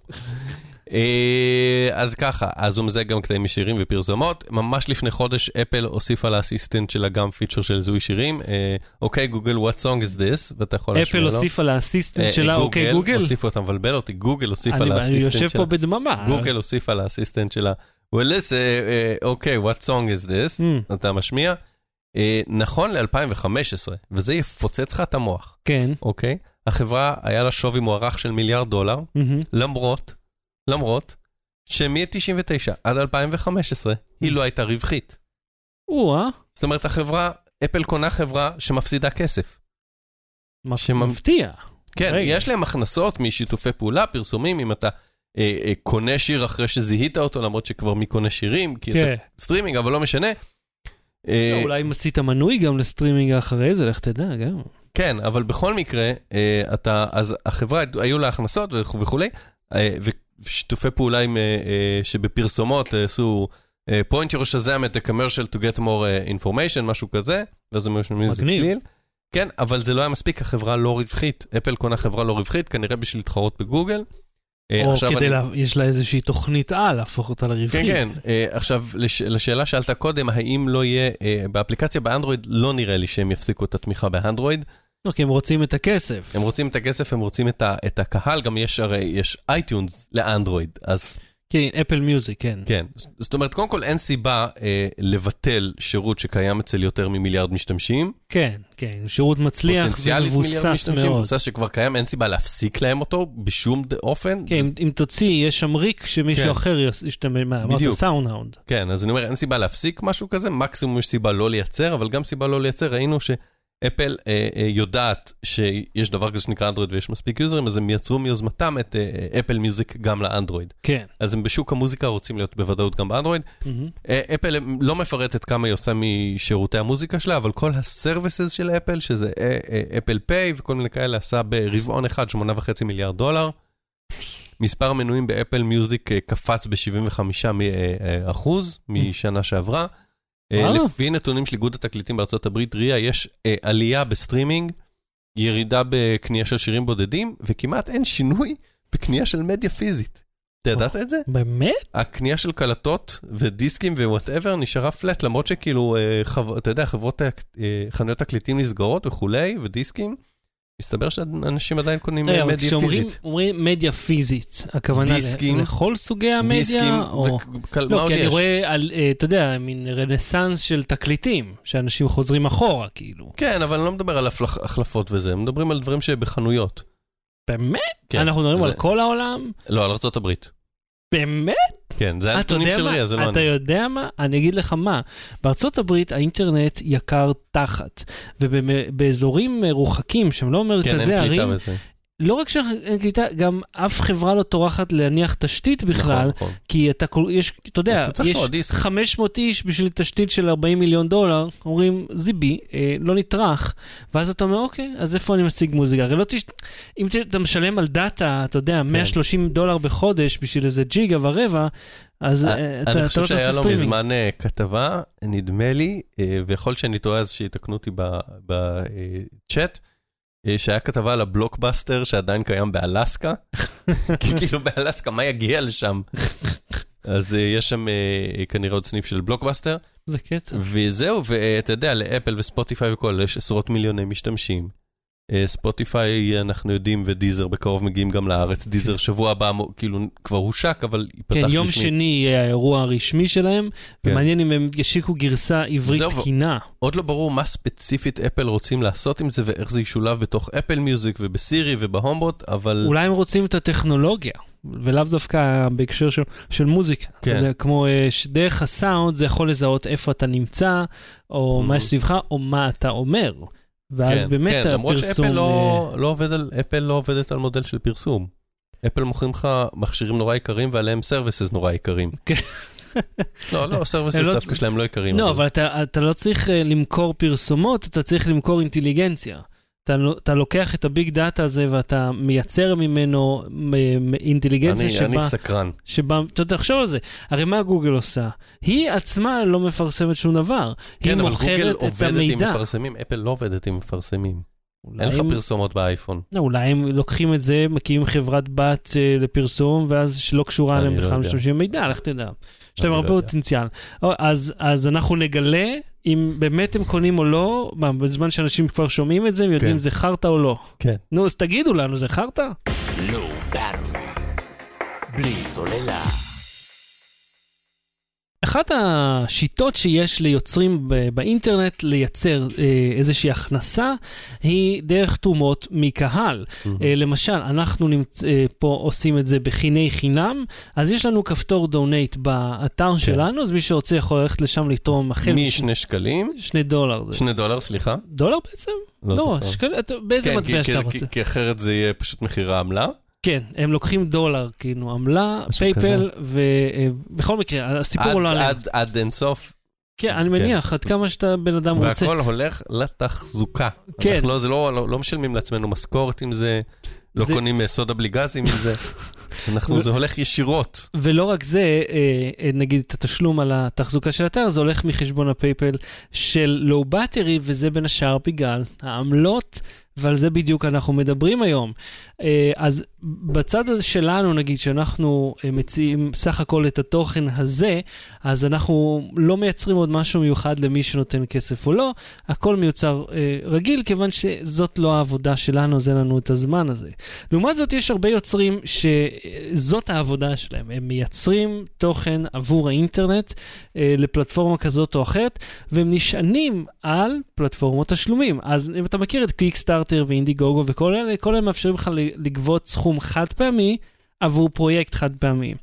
אה, אז ככה, אז הוא מזהה גם קטעים משירים ופרסומות. ממש לפני חודש אפל הוסיפה לאסיסטנט שלה גם פיצ'ר של זיהוי שירים. אה, אוקיי, גוגל, what song is this? ואתה יכול להשמיע אפל לו. הוסיפה אה, לאסיסטנט שלה, אוקיי גוגל? הוסיפו אותה מבלבל אותי, גוגל הוסיפה אני אני לאסיסטנט יושב שלה. פה בדממה. גוגל הוסיפה לאסיסטנט שלה. well, let's, אה, אה, אוקיי, what song is this? Mm, אתה משמיע. אה, נכון ל-2015, וזה יפוצץ לך את המוח, כן. אוקיי? החברה, היה לה שווי מוערך של מיליארד דולר, מהמם. למרות, למרות, שמ-99 עד 2015 היא לא הייתה רווחית. או-אה, זאת אומרת, החברה, אפל קונה חברה שמפסידה כסף. מה שממ- מפתיע. כן, רגע. יש להם הכנסות משיתופי פעולה, פרסומים, אם אתה אה, אה, קונה שיר אחרי שזיהית אותו, למרות שכבר מי קונה שירים, כי אתה כן. סטרימינג, אבל לא משנה. אה, לא, אולי אם עשית מנוי גם לסטרימינג אחרי זה, לך תדע, גם. כן, אבל בכל מקרה, אה, אתה, אז החברה, היו לה הכנסות וכו'- וכולי, אה, ושיתופי פעולה עם, אה, אה, שבפרסומות אה, עשו point your shazam at a commercial to get more information, משהו כזה, ואז הם משלמים איזה מגניב. צליל. כן, אבל זה לא היה מספיק, החברה לא רווחית. אפל קונה חברה לא רווחית, כנראה בשביל להתחרות בגוגל. או כדי, אני- לה- יש לה איזושהי תוכנית על להפוך אותה לרווחית. כן, כן. אה, עכשיו, לש, לשאלה שעלתה קודם, האם לא יהיה, אה, באפליקציה באנדרואיד, לא נראה לי שהם יפסיקו את התמיכה באנדרואיד. אוקיי, הם רוצים את הכסף. הם רוצים את הכסף, הם רוצים את, ה, את הקהל, גם יש הרי, יש iTunes לאנדרואיד, אז כן, Apple Music, כן. כן. זאת אומרת, קודם כל אין סיבה אה, לבטל שירות שקיים אצל יותר ממיליארד משתמשים. כן, כן, שירות מצליח פוטנציאלית מיליארד ומבוסס משתמשים, מאוד. מבוסס שכבר קיים, אין סיבה להפסיק להם אותו בשום אופן. כן, אם- אם תוציא, יש שם ריק שמישהו כן. אחר ישתמש, מה, אמרת בדיוק. SoundHound. כן, אז אני אומר, אין סיבה להפסיק משהו כזה, מקסימום יש סיבה לא לייצר, אבל גם סיבה לא לייצר, ראינו שאפל אה, אה, יודעת שיש דבר כזה שנקרא אנדרואיד ויש מספיק יוזרים, אז הם יצרו מיוזמתם את אה, Apple Music גם לאנדרואיד. כן. אז הם בשוק המוזיקה רוצים להיות בוודאות גם באנדרואיד. מהמם. אה, אפל לא מפרטת כמה היא עושה משירותי המוזיקה שלה, אבל כל ה services של אפל, שזה אה, אה, Apple Pay וכל מיני כאלה, עשה ברבעון אחד 8.5 מיליארד דולר. מספר המנויים ב Apple Music אה, קפץ ב-75 אחוז משנה שעברה. אה. לפי נתונים של איגוד התקליטים בארצות הברית, RIAA, יש אה, עלייה בסטרימינג, ירידה בקנייה של שירים בודדים, וכמעט אין שינוי בקנייה של מדיה פיזית. אתה ידעת את זה? באמת? הקנייה של קלטות ודיסקים ו whatever נשארה flat, למרות שכאילו, אה. אתה יודע, חברות, חנויות תקליטים נסגרות וכולי, ודיסקים, מסתבר שאנשים עדיין קונים אה, מדיה כשאומרים פיזית. אומרים מדיה פיזית, הכוונה לכל סוגי המדיה? דיסקים, או... וקל... מה לא, עוד כי אני יש? רואה, אה, אתה יודע, מין רנסאנס של תקליטים, שאנשים חוזרים אחורה, כאילו. כן, אבל אני לא מדבר על החלפות וזה, מדברים על דברים שבחנויות. באמת? כן, אנחנו מדברים על כל העולם? לא, על הברית. באמת? כן, זה אתה הנתונים של? ריה, זה לא אתה אני. יודע מה? אני אגיד לך מה. בארצות הברית האינטרנט יקר תחת, ובאזורים מרוחקים, שהם לא כן, מרכזי קליטה ערים. לא רק שאין קליטה, גם אף חברה לא טורחת להניח תשתית בכלל, נכון, נכון. כי אתה, יש, אתה יודע, אתה יש עוד דיסק. 500 איש בשביל תשתית של 40 מיליון דולר, אומרים, זיבי, אה, לא נטרח, ואז אתה אומר, אוקיי, אז איפה אני משיג מוזיקה? הרי לא תש... אם ת- אתה משלם על דאטה, אתה כן. יודע, 130 דולר בחודש בשביל איזה ג'יגה ורבע, אז אה, אתה, אני אתה חושב לא שהיה תעשה לו סטרימינג. מזמן אה, כתבה, נדמה לי, אה, ויכול שאני טועה אז שיתקנו אותי בצ'אט, אה, שהיה כתבה על הבלוקבאסטר שעדיין קיים באלסקה, כי כאילו באלסקה, מה יגיע לשם? אז אה, יש שם אה, כנראה עוד סניף של בלוקבאסטר, זה קטע. וזהו, ואתה יודע, לאפל וספוטיפיי וכל, יש עשרות מיליוני משתמשים. אה, ספוטיפיי, אנחנו יודעים, ודיזר בקרוב מגיעים גם לארץ. דיזר שבוע הבא, כאילו, כבר הושק, אבל ייפתח כן, רשמית. יום שני יהיה האירוע הרשמי שלהם, כן. ומעניין אם הם ישיקו גרסה עברית תקינה. עוד לא ברור מה ספציפית אפל רוצים לעשות עם זה ואיך זה ישולב בתוך אפל מיוזיק ובסירי ובהומבוט, אבל... אולי הם רוצים את הטכנולוגיה, ולאו דווקא בהקשר של, של מוזיקה. כן. יודע, כמו אה, שדרך הסאונד זה יכול לזהות איפה אתה נמצא, או Mhm. מה יש סביבך, או מה אתה אומר. ואז כן, באמת כן, למרות הפרסום... שאפל לא, לא, עובד על, אפל לא עובדת על מודל של פרסום. אפל מוכרים לך מכשירים נורא יקרים ועליהם services נורא יקרים. כן. לא, לא, ה services הם לא- דווקא שלהם לא יקרים. לא, אבל אתה, אתה לא צריך אה, למכור פרסומות, אתה צריך למכור אינטליגנציה. אתה, לא- אתה לוקח את ה big data הזה ואתה מייצר ממנו מ- אינטליגנציה אני, שבה... אני סקרן. שבה, אתה יודע, תחשוב על זה, הרי מה גוגל עושה? היא עצמה לא מפרסמת שום דבר. כן, היא אבל מוכרת גוגל את עובדת עם המידע. מפרסמים, אפל לא עובדת עם מפרסמים. אין לך פרסומות באייפון. לא, אולי הם לוקחים את זה, מקימים חברת בת אה, לפרסום, ואז שלא קשורה אליהם לא בכלל. משתמשים במידע, לך תדע. יש להם הרבה לא יודע. פוטנציאל. אז, אז אנחנו נגלה אם באמת הם קונים או לא, בזמן שאנשים כבר שומעים את זה, הם יודעים כן. אם זה חרטא או לא. כן. נו, אז תגידו לנו, זה חרטא? Low Battery. בלי סוללה. אחת השיטות שיש ליוצרים באינטרנט לייצר אה, איזושהי הכנסה היא דרך תרומות מקהל. אה, למשל, אנחנו נמצ... אה, פה עושים את זה בחיני חינם, אז יש לנו כפתור donate באתר שלנו, אז מי שרוצה יכול ללכת לשם לתרום החל משני שקלים, שני דולר. זה... שני דולר, סליחה. דולר בעצם? לא לא, זוכר. שקל... באיזה כן, מטבע שאתה רוצה. כי אחרת זה יהיה פשוט מחיר העמלה. כן, הם לוקחים דולר, כאילו, עמלה, PayPal, ובכל מקרה, הסיפור הוא לא עד- עליהם. עד- עד אינסוף, כן, אני מניח, עד כמה שאתה בן אדם רוצה. והכל הולך לתחזוקה. כן. אנחנו לא- זה לא לא- לא משלמים לעצמנו משכורת עם זה, לא זה- קונים אה, סודה בלי גזים עם זה. אנחנו, זה הולך ישירות. ולא רק זה, אה, אה, נגיד את התשלום על התחזוקה של האתר, זה הולך מחשבון הפייפל של לואו בטרי, וזה בין השאר בגלל העמלות, ועל זה בדיוק אנחנו מדברים היום. אה, אז בצד הזה שלנו, נגיד, שאנחנו אה, מציעים סך הכל את התוכן הזה, אז אנחנו לא מייצרים עוד משהו מיוחד למי שנותן כסף או לא, הכל מיוצר אה, רגיל, כיוון שזאת לא העבודה שלנו, אז אין לנו את הזמן הזה. לעומת זאת, יש הרבה יוצרים שזאת העבודה שלהם. הם מייצרים תוכן עבור האינטרנט אה, לפלטפורמה כזאת או אחרת, והם נשענים על פלטפורמות תשלומים. אז אם אתה מכיר את קיקסטארטר ואינדי גוגו וכל אלה, כל אלה מאפשרים לך לגבות סכום חד פעמי עבור פרויקט חד פעמי.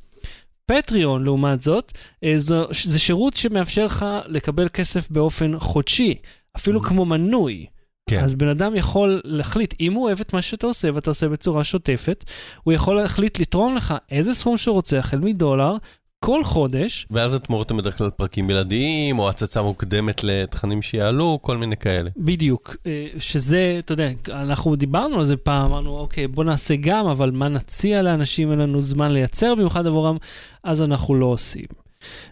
פטריון, לעומת זאת, אה, זו, זה שירות שמאפשר לך לקבל כסף באופן חודשי, אפילו Mhm. כמו מנוי. כן. אז בן אדם יכול להחליט, אם הוא אוהב את מה שאתה עושה ואתה עושה בצורה שוטפת, הוא יכול להחליט לתרום לך איזה סכום שהוא רוצה, החל מדולר, כל חודש, ואז התמורות הן בדרך כלל פרקים בלעדיים, או הצצה מוקדמת לתכנים שיעלו, כל מיני כאלה. בדיוק, אה, שזה, אתה יודע, אנחנו דיברנו על זה פעם, אמרנו, אוקיי, בוא נעשה גם, אבל מה נציע לאנשים, אין לנו זמן לייצר במיוחד עבורם, אז אנחנו לא עושים.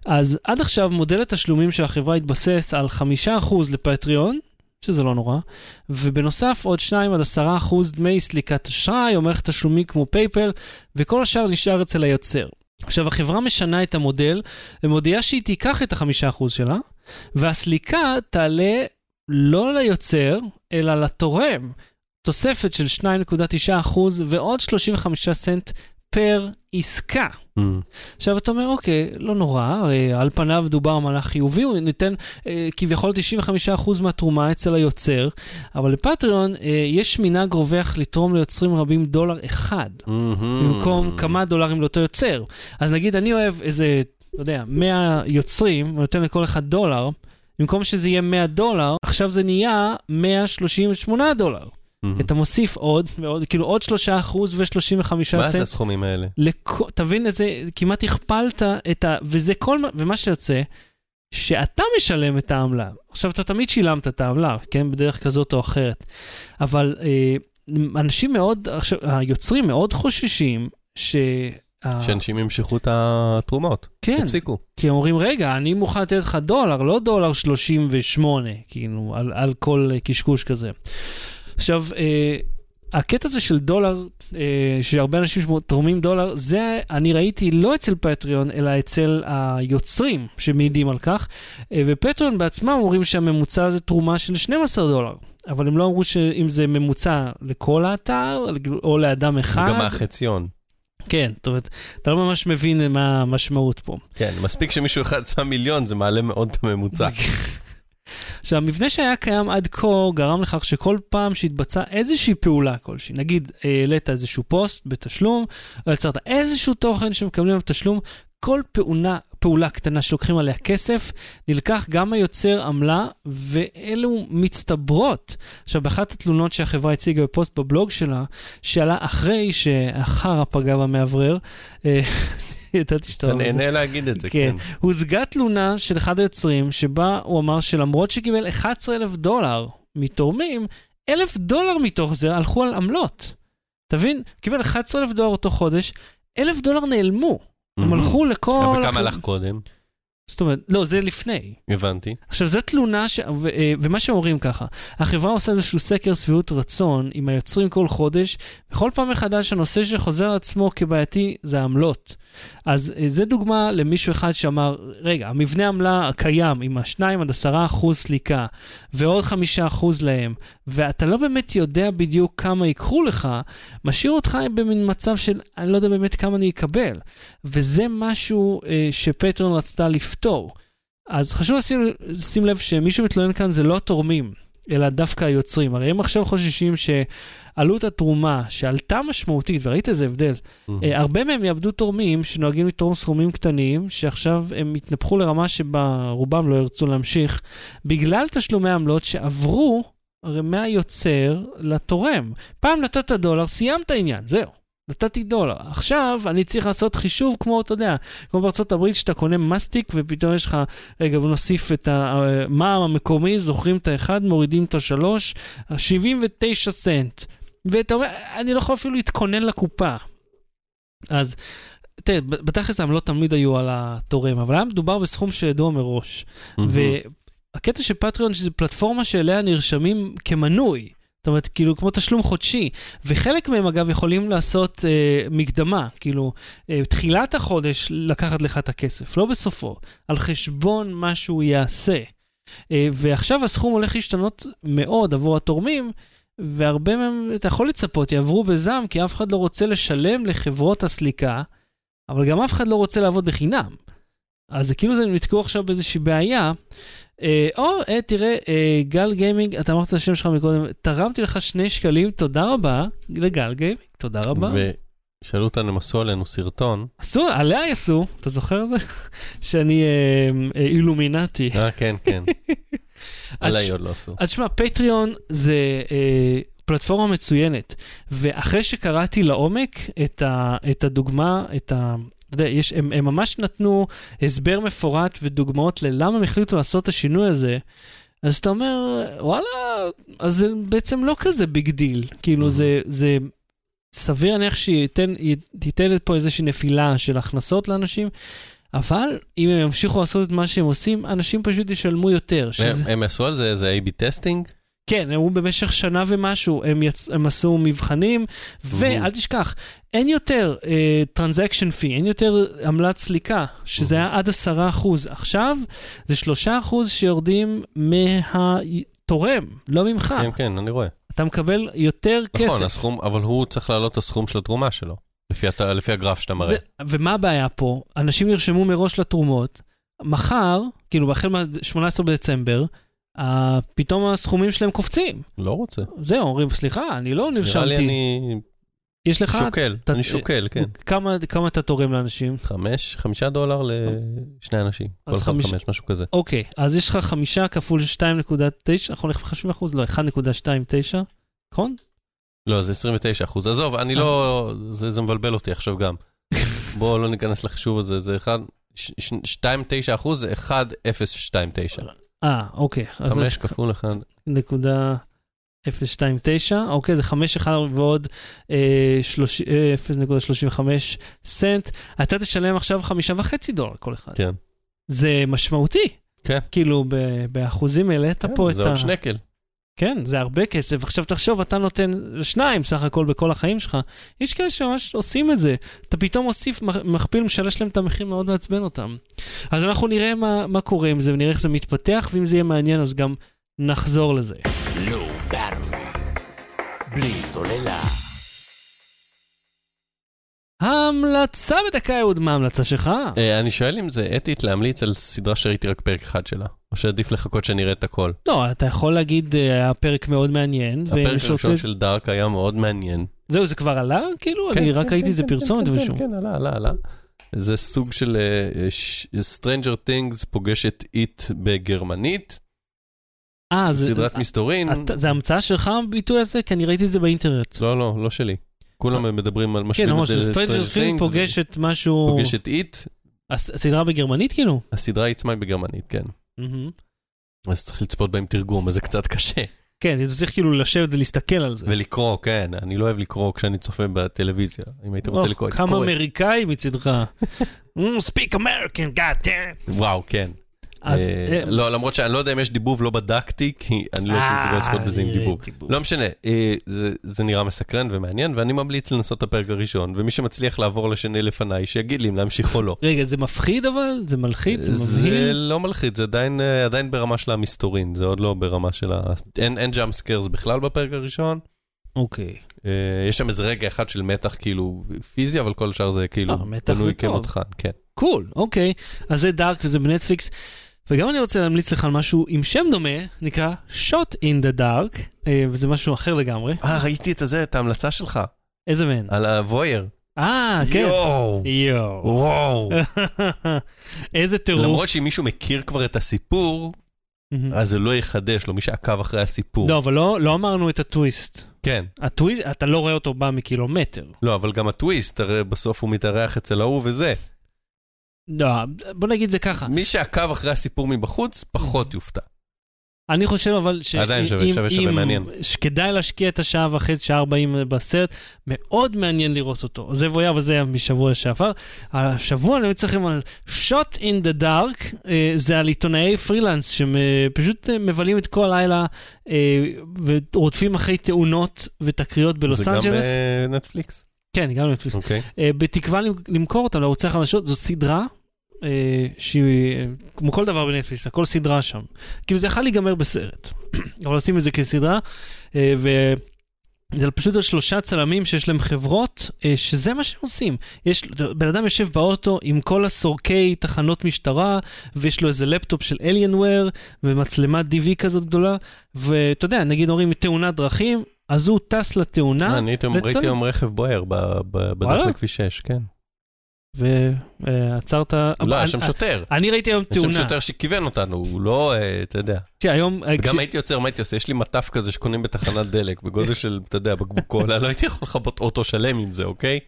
אז עד עכשיו מודל התשלומים של החברה התבסס על 5% לפטריון, שזה לא נורא, ובנוסף עוד 2 עד 10% דמי סליקת אשראי או מערכת תשלומים כמו פייפל, וכל השאר נשאר אצל היוצר. עכשיו, החברה משנה את המודל ומודיעה שהיא תיקח את ה-5% שלה, והסליקה תעלה לא ליוצר, אלא לתורם. תוספת של 2.9% ועוד 35 סנט פר עסקה. Mm. עכשיו אתה אומר, אוקיי, לא נורא, הרי על פניו דובר על מהלך חיובי, הוא ניתן אה, כביכול 95% מהתרומה אצל היוצר, אבל לפטריון אה, יש מנהג רווח לתרום ליוצרים רבים דולר אחד, במקום כמה דולרים לאותו יוצר. אז נגיד אני אוהב איזה, אתה יודע, 100 יוצרים, ונותן לכל אחד דולר, במקום שזה יהיה 100 דולר, עכשיו זה נהיה 138 דולר. Mm-hmm. אתה מוסיף עוד ועוד, כאילו עוד 3 אחוז ו-35 מה זה סנט. הסכומים האלה? לכ... תבין איזה, כמעט הכפלת את ה... וזה כל מה, ומה שיוצא, שאתה משלם את העמלה. עכשיו, אתה תמיד שילמת את העמלה, כן? בדרך כזאת או אחרת. אבל אה, אנשים מאוד, עכשיו, היוצרים מאוד חוששים ש... שאנשים ימשכו את התרומות. כן, תפסיקו. כי הם אומרים, רגע, אני מוכן לתת לך דולר, לא דולר 38, כאילו, על, על כל אה, קשקוש כזה. עכשיו, אה, הקטע הזה של דולר, אה, שהרבה אנשים תורמים דולר, זה אני ראיתי לא אצל פטריון, אלא אצל היוצרים שמעידים על כך, אה, ופטריון בעצמם אומרים שהממוצע זה תרומה של 12 דולר. אבל הם לא אמרו שאם זה ממוצע לכל האתר, או לאדם אחד. גם מהחציון. כן, זאת אומרת, אתה לא ממש מבין מה המשמעות פה. כן, מספיק שמישהו אחד שם מיליון, זה מעלה מאוד את הממוצע. עכשיו, המבנה שהיה קיים עד כה גרם לכך שכל פעם שהתבצעה איזושהי פעולה כלשהי, נגיד העלית איזשהו פוסט בתשלום, או יצרת איזשהו תוכן שמקבלים עליו תשלום, כל פעולה, פעולה קטנה שלוקחים עליה כסף, נלקח גם היוצר עמלה, ואלו מצטברות. עכשיו, באחת התלונות שהחברה הציגה בפוסט בבלוג שלה, שעלה אחרי שהחרא פגע במאוורר, אה, ידעתי שאתה... אתה. נהנה להגיד את זה, כן. כן. הוצגה תלונה של אחד היוצרים, שבה הוא אמר שלמרות שקיבל 11,000 דולר מתורמים, 1,000 דולר מתוך זה הלכו על עמלות. תבין? קיבל 11,000 דולר אותו חודש, 1,000 דולר נעלמו. הם הלכו לכל... אבל כמה הח- הלך קודם? זאת אומרת, לא, זה לפני. הבנתי. עכשיו, זו תלונה, ש... ו... אה, ומה שאומרים ככה, החברה עושה איזשהו סקר שביעות רצון עם היוצרים כל חודש, וכל פעם מחדש הנושא שחוזר על עצמו כבעייתי זה העמלות. אז אה, זה דוגמה למישהו אחד שאמר, רגע, המבנה עמלה הקיים עם ה-2 עד 10 אחוז סליקה, ועוד 5 אחוז להם, ואתה לא באמת יודע בדיוק כמה ייקחו לך, משאיר אותך במין מצב של, אני לא יודע באמת כמה אני אקבל. וזה משהו אה, שפטרון רצתה לפתור. אז חשוב לשים, לשים לב שמי שמתלונן כאן זה לא התורמים, אלא דווקא היוצרים. הרי הם עכשיו חוששים שעלות התרומה שעלתה משמעותית, וראית איזה הבדל, אה, הרבה מהם יאבדו תורמים שנוהגים לתרום סכומים קטנים, שעכשיו הם יתנפחו לרמה שבה רובם לא ירצו להמשיך, בגלל תשלומי עמלות שעברו הרי מהיוצר לתורם. פעם נתת דולר, סיימת עניין, זהו. נתתי דולר. עכשיו אני צריך לעשות חישוב כמו, אתה יודע, כמו בארצות הברית שאתה קונה מסטיק ופתאום יש לך, רגע, בוא נוסיף את המע"מ המקומי, זוכרים את האחד, מורידים את השלוש, 79 סנט. ואתה אומר, אני לא יכול אפילו להתכונן לקופה. אז תראה, בתכלס העמלות תמיד היו על התורם, אבל היה מדובר בסכום שידוע מראש. והקטע של פטריון שזו פלטפורמה שאליה נרשמים כמנוי. זאת אומרת, כאילו, כמו תשלום חודשי. וחלק מהם, אגב, יכולים לעשות אה, מקדמה, כאילו, אה, תחילת החודש לקחת לך את הכסף, לא בסופו, על חשבון מה שהוא יעשה. אה, ועכשיו הסכום הולך להשתנות מאוד עבור התורמים, והרבה מהם, אתה יכול לצפות, יעברו בזעם, כי אף אחד לא רוצה לשלם לחברות הסליקה, אבל גם אף אחד לא רוצה לעבוד בחינם. אז זה כאילו זה נתקעו עכשיו באיזושהי בעיה. אה, או, אה, תראה, אה, גל גיימינג, אתה אמרת את השם שלך מקודם, תרמתי לך שני שקלים, תודה רבה לגל גיימינג, תודה רבה. ושאלו אותנו, הם עשו עלינו סרטון. עשו, עליה עשו, אתה זוכר את זה? שאני אילומינטי. אה, כן, כן. עליי עוד לא עשו. אז שמע, פטריון זה פלטפורמה מצוינת, ואחרי שקראתי לעומק את, ה, את הדוגמה, את ה... אתה יודע, יש, הם, הם ממש נתנו הסבר מפורט ודוגמאות ללמה הם החליטו לעשות את השינוי הזה, אז אתה אומר, וואלה, אז זה בעצם לא כזה big deal. כאילו, Mhm. זה, זה סביר להניח שייתן תיתן פה איזושהי נפילה של הכנסות לאנשים, אבל אם הם ימשיכו לעשות את מה שהם עושים, אנשים פשוט ישלמו יותר. שזה... הם- הם עשו על זה איזה A-B testing? כן, הם במשך שנה ומשהו, הם, יצ... הם עשו מבחנים, ואל תשכח, אין יותר transaction fee, אין יותר עמלת סליקה, שזה היה עד 10 אחוז. עכשיו זה 3 אחוז שיורדים מהתורם, לא ממך. כן, כן, אני רואה. אתה מקבל יותר כסף. נכון, הסכום, אבל הוא צריך להעלות את הסכום של התרומה שלו, לפי הת- לפי הגרף שאתה מראה. זה, ומה הבעיה פה? אנשים נרשמו מראש לתרומות, מחר, כאילו החל מה-18 בדצמבר, פתאום הסכומים שלהם קופצים. לא רוצה. זהו, אומרים, סליחה, אני לא נרשמתי. נראה לי אני יש לך... שוקל, אתה- אני שוקל, כן. כמה, כמה אתה תורם לאנשים? חמש, חמישה דולר לשני אנשים. כל אחד חמיש- חמש, משהו כזה. אוקיי, אז יש לך חמישה כפול 2.9, אנחנו מחשבים אחוז? לא, 1.29, נכון? לא, זה 29 אחוז. עזוב, אני לא... זה זה מבלבל אותי עכשיו גם. בואו לא ניכנס לחישוב הזה, זה 1... 2.9 אחוז זה 1.029. אה, אוקיי. אז 5 כפול 1. נקודה 0.29, אוקיי, זה 5 אחד ועוד אה, אה, 0.35 סנט. אתה תשלם עכשיו חמישה וחצי דולר כל אחד. כן. זה משמעותי. כן. כאילו, באחוזים העלית פה את זה ה... עוד שנקל. כן, זה הרבה כסף. עכשיו תחשוב, אתה נותן שניים סך הכל בכל החיים שלך. יש כאלה שממש עושים את זה. אתה פתאום מוסיף מכפיל, משלש להם את המחיר, מאוד מעצבן אותם. אז אנחנו נראה מה, מה קורה עם זה ונראה איך זה מתפתח, ואם זה יהיה מעניין אז גם נחזור לזה. בלי סוללה. ההמלצה בדקה, אהוד, מה ההמלצה שלך? אה, אני שואל אם זה אתית להמליץ על סדרה שראיתי רק פרק אחד שלה, או שעדיף לחכות שאני אראה את הכל. לא, אתה יכול להגיד, אה, היה פרק מאוד מעניין. הפרק הראשון של דארק היה מאוד מעניין. זהו, זה כבר עלה? כאילו? אני כן, רק כן, ראיתי כן, איזה כן, פרסומת כן, ושום. כן, כן, עלה, עלה, עלה. זה סוג של אה, Stranger Things פוגש את איט בגרמנית, אה, זה- סדרת מסתורין. זה המצאה שלך הביטוי הזה? כי אני ראיתי את זה באינטרנט. לא, לא, לא שלי. כולם מדברים על כן, משווים ממש, את זה Things, פוגש את משהו... פוגש את איט, הס- הסדרה בגרמנית כאילו? הסדרה עצמה היא בגרמנית, כן. אז צריך לצפות בהם תרגום, אז זה קצת קשה. כן, אתה צריך כאילו לשבת ולהסתכל על זה. ולקרוא, כן, אני לא אוהב לקרוא כשאני צופה בטלוויזיה. אם היית רוצה לקרוא, הייתי כמה קורא. אמריקאי מצידך. Mm, speak American, God damn. וואו, כן. אה, אה, לא, למרות שאני לא יודע אם יש דיבוב, לא בדקתי, כי אני לא מסוגל לצפות בזה עם אה, דיבוב. לא משנה, זה, זה נראה מסקרן ומעניין, ואני ממליץ לנסות את הפרק הראשון, ומי שמצליח לעבור לשני לפניי, שיגיד לי אם להמשיך או לא. רגע, זה מפחיד אבל? זה מלחיץ? זה זה מבהיל? לא מלחיץ, זה עדיין, ברמה של המסתורין, זה עוד לא ברמה של ה... אין, jump scares בכלל בפרק הראשון. אוקיי. יש שם איזה רגע אחד של מתח כאילו פיזי, אבל כל השאר זה כאילו בנוי זה. כמותחן, כן. cool, אוקיי. אז זה דארק וזה בנטפליקס. וגם אני רוצה להמליץ לך על משהו עם שם דומה, נקרא Shot in the Dark, אה, וזה משהו אחר לגמרי. אה, ראיתי את הזה, את ההמלצה שלך, איזה מהן? על הוויר. אה, כן. יואו, יואו. וואו. איזה טירוף. למרות שאם מישהו מכיר כבר את הסיפור. אז זה לא יחדש לו, מי שעקב אחרי הסיפור. לא, אבל לא לא אמרנו את הטוויסט. כן. הטוויסט, אתה לא רואה אותו בא מקילומטר. לא, אבל גם הטוויסט, הרי בסוף הוא מתארח אצל ההוא וזה. לא, בוא נגיד זה ככה. מי שעקב אחרי הסיפור מבחוץ, פחות יופתע. אני חושב אבל ש... עדיין שווה, אם- שווה, שווה, אם- מעניין. שכדאי להשקיע את השעה וחצי, שעה ארבעים בסרט, מאוד מעניין לראות אותו. זה ויה וזה היה משבוע שעבר. השבוע אני ממליץ לכם על Shot in the Dark, אה, זה על עיתונאי פרילנס שפשוט מבלים את כל הלילה אה, ורודפים אחרי תאונות ותקריות בלוס זה גם אנג'לס. בנטפליקס? כן, גם נטפליקס. אוקיי. אה, בתקווה למ- למכור אותם לערוצי החדשות, זאת סדרה אה, שהיא, אה, כמו כל דבר בנטפליקס, הכל סדרה שם. כאילו זה יכול להיגמר בסרט, אבל עושים את זה כסדרה, אה, וזה פשוט על שלושה צלמים שיש להם חברות, אה, שזה מה שהם עושים. יש, בן אדם יושב באוטו עם כל הסורקי תחנות משטרה, ויש לו איזה לפטופ של Alienware, ומצלמת DV כזאת גדולה, ואתה יודע, נגיד אומרים תאונת דרכים, אז הוא טס לתאונה, אה, אני הייתי-. ראיתי היום רכב בוער בדרך? לכביש 6, כן. ועצרת... לא, היה שם שוטר. אני ראיתי היום יש שם תאונה. שוטר שכיוון אותנו, הוא לא, אה, אתה יודע. תראה, היום... אה, כש- הייתי יוצר, מה הייתי עושה? יש לי מטף כזה שקונים בתחנת דלק, בגודל של, אתה יודע, בקבוק קולה, לא הייתי יכול לכבות אוטו שלם עם זה, אוקיי?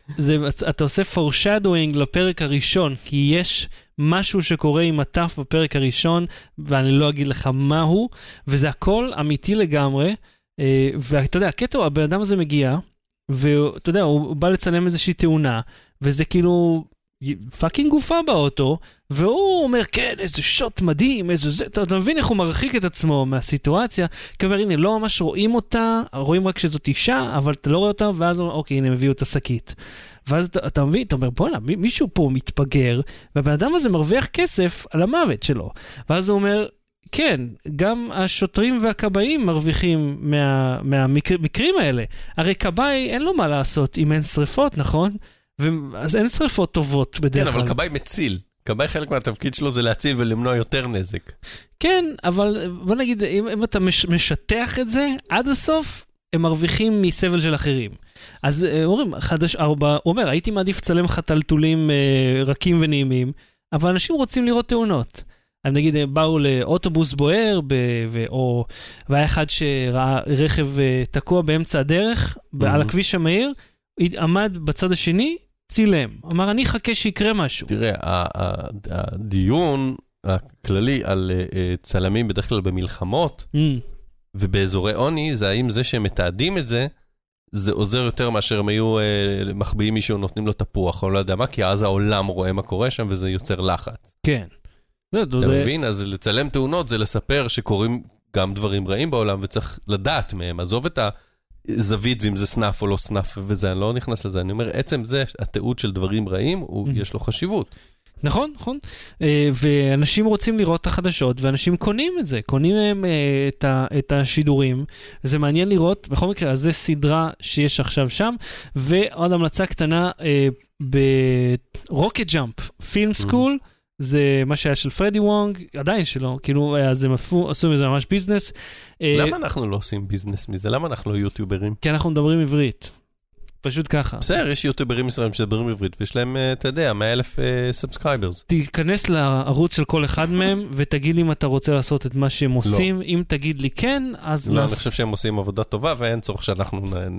אתה עושה foreshadowing לפרק הראשון, כי יש משהו שקורה עם הטף בפרק הראשון, ואני לא אגיד לך מהו, וזה הכל אמיתי לגמרי. אה, ואתה יודע, הקטע הוא, הבן אדם הזה מגיע, ואתה יודע, הוא, בא לצלם איזושהי תאונה, וזה כאילו fucking גופה באוטו, והוא אומר, כן, איזה shot מדהים, איזה זה, אתה, אתה מבין איך הוא מרחיק את עצמו מהסיטואציה? כי הוא אומר, הנה, לא ממש רואים אותה, רואים רק שזאת אישה, אבל אתה לא רואה אותה, ואז הוא אומר, אוקיי, הנה, הם הביאו את השקית. ואז אתה, אתה מבין, אתה אומר, בואנה, מי- מישהו פה מתפגר, והבן אדם הזה מרוויח כסף על המוות שלו. ואז הוא אומר, כן, גם השוטרים והכבאים מרוויחים מה- מהמקרים האלה. הרי כבאי, אין לו מה לעשות אם אין שריפות, נכון? ו- אז אין שריפות טובות כן, בדרך כלל. אבל כבאי מציל. כבאי חלק מהתפקיד שלו זה להציל ולמנוע יותר נזק. כן, אבל בוא נגיד, אם, אם אתה מש, משטח את זה עד הסוף, הם מרוויחים מסבל של אחרים. אז אה, אומרים, חדש, ארבע, הוא אומר, הייתי מעדיף לצלם לך טלטולים אה, רכים ונעימים, אבל אנשים רוצים לראות תאונות. הם נגיד הם באו לאוטובוס בוער, ב, ו, או, והיה אחד שראה רכב אה, תקוע באמצע הדרך, mm-hmm. על. הכביש המהיר, עמד בצד השני, צילם. אמר, אני אחכה שיקרה משהו. תראה, הדיון הכללי על אה, אה, צלמים בדרך כלל במלחמות Mm, ובאזורי עוני, זה האם זה שהם מתעדים את זה, זה עוזר יותר מאשר הם היו אה, מחביאים מישהו, נותנים לו תפוח, או לא יודע מה, כי אז העולם רואה מה קורה שם וזה יוצר לחץ. כן. זה, אתה זה, מבין? אז לצלם תאונות זה לספר שקורים גם דברים רעים בעולם וצריך לדעת מהם. עזוב את הזווית ואם זה סנאף או לא סנאף וזה, אני לא נכנס לזה. אני אומר, עצם זה, התיעוד של דברים רעים, הוא, Mhm. יש לו חשיבות. נכון, נכון. אה, ואנשים רוצים לראות את החדשות, ואנשים קונים את זה, קונים מהם אה, את, ה, את השידורים. זה מעניין לראות, בכל מקרה, אז זה סדרה שיש עכשיו שם. ועוד המלצה קטנה, ב Rocket Jump Film School, זה מה שהיה של פרדי וונג, עדיין שלא, כאילו, אז הם עשו, מזה ממש business. אה, למה אנחנו לא עושים business מזה? למה אנחנו לא יוטיוברים? כי אנחנו מדברים עברית. פשוט ככה. בסדר, יש יוטיוברים ישראלים שמדברים עברית ויש להם, אה, אתה יודע, 100 אלף subscribers. תיכנס לערוץ של כל אחד מהם ותגיד אם אתה רוצה לעשות את מה שהם עושים. אם תגיד לי כן, אז לא, אני נעשה. חושב שהם עושים עבודה טובה ואין צורך שאנחנו נ-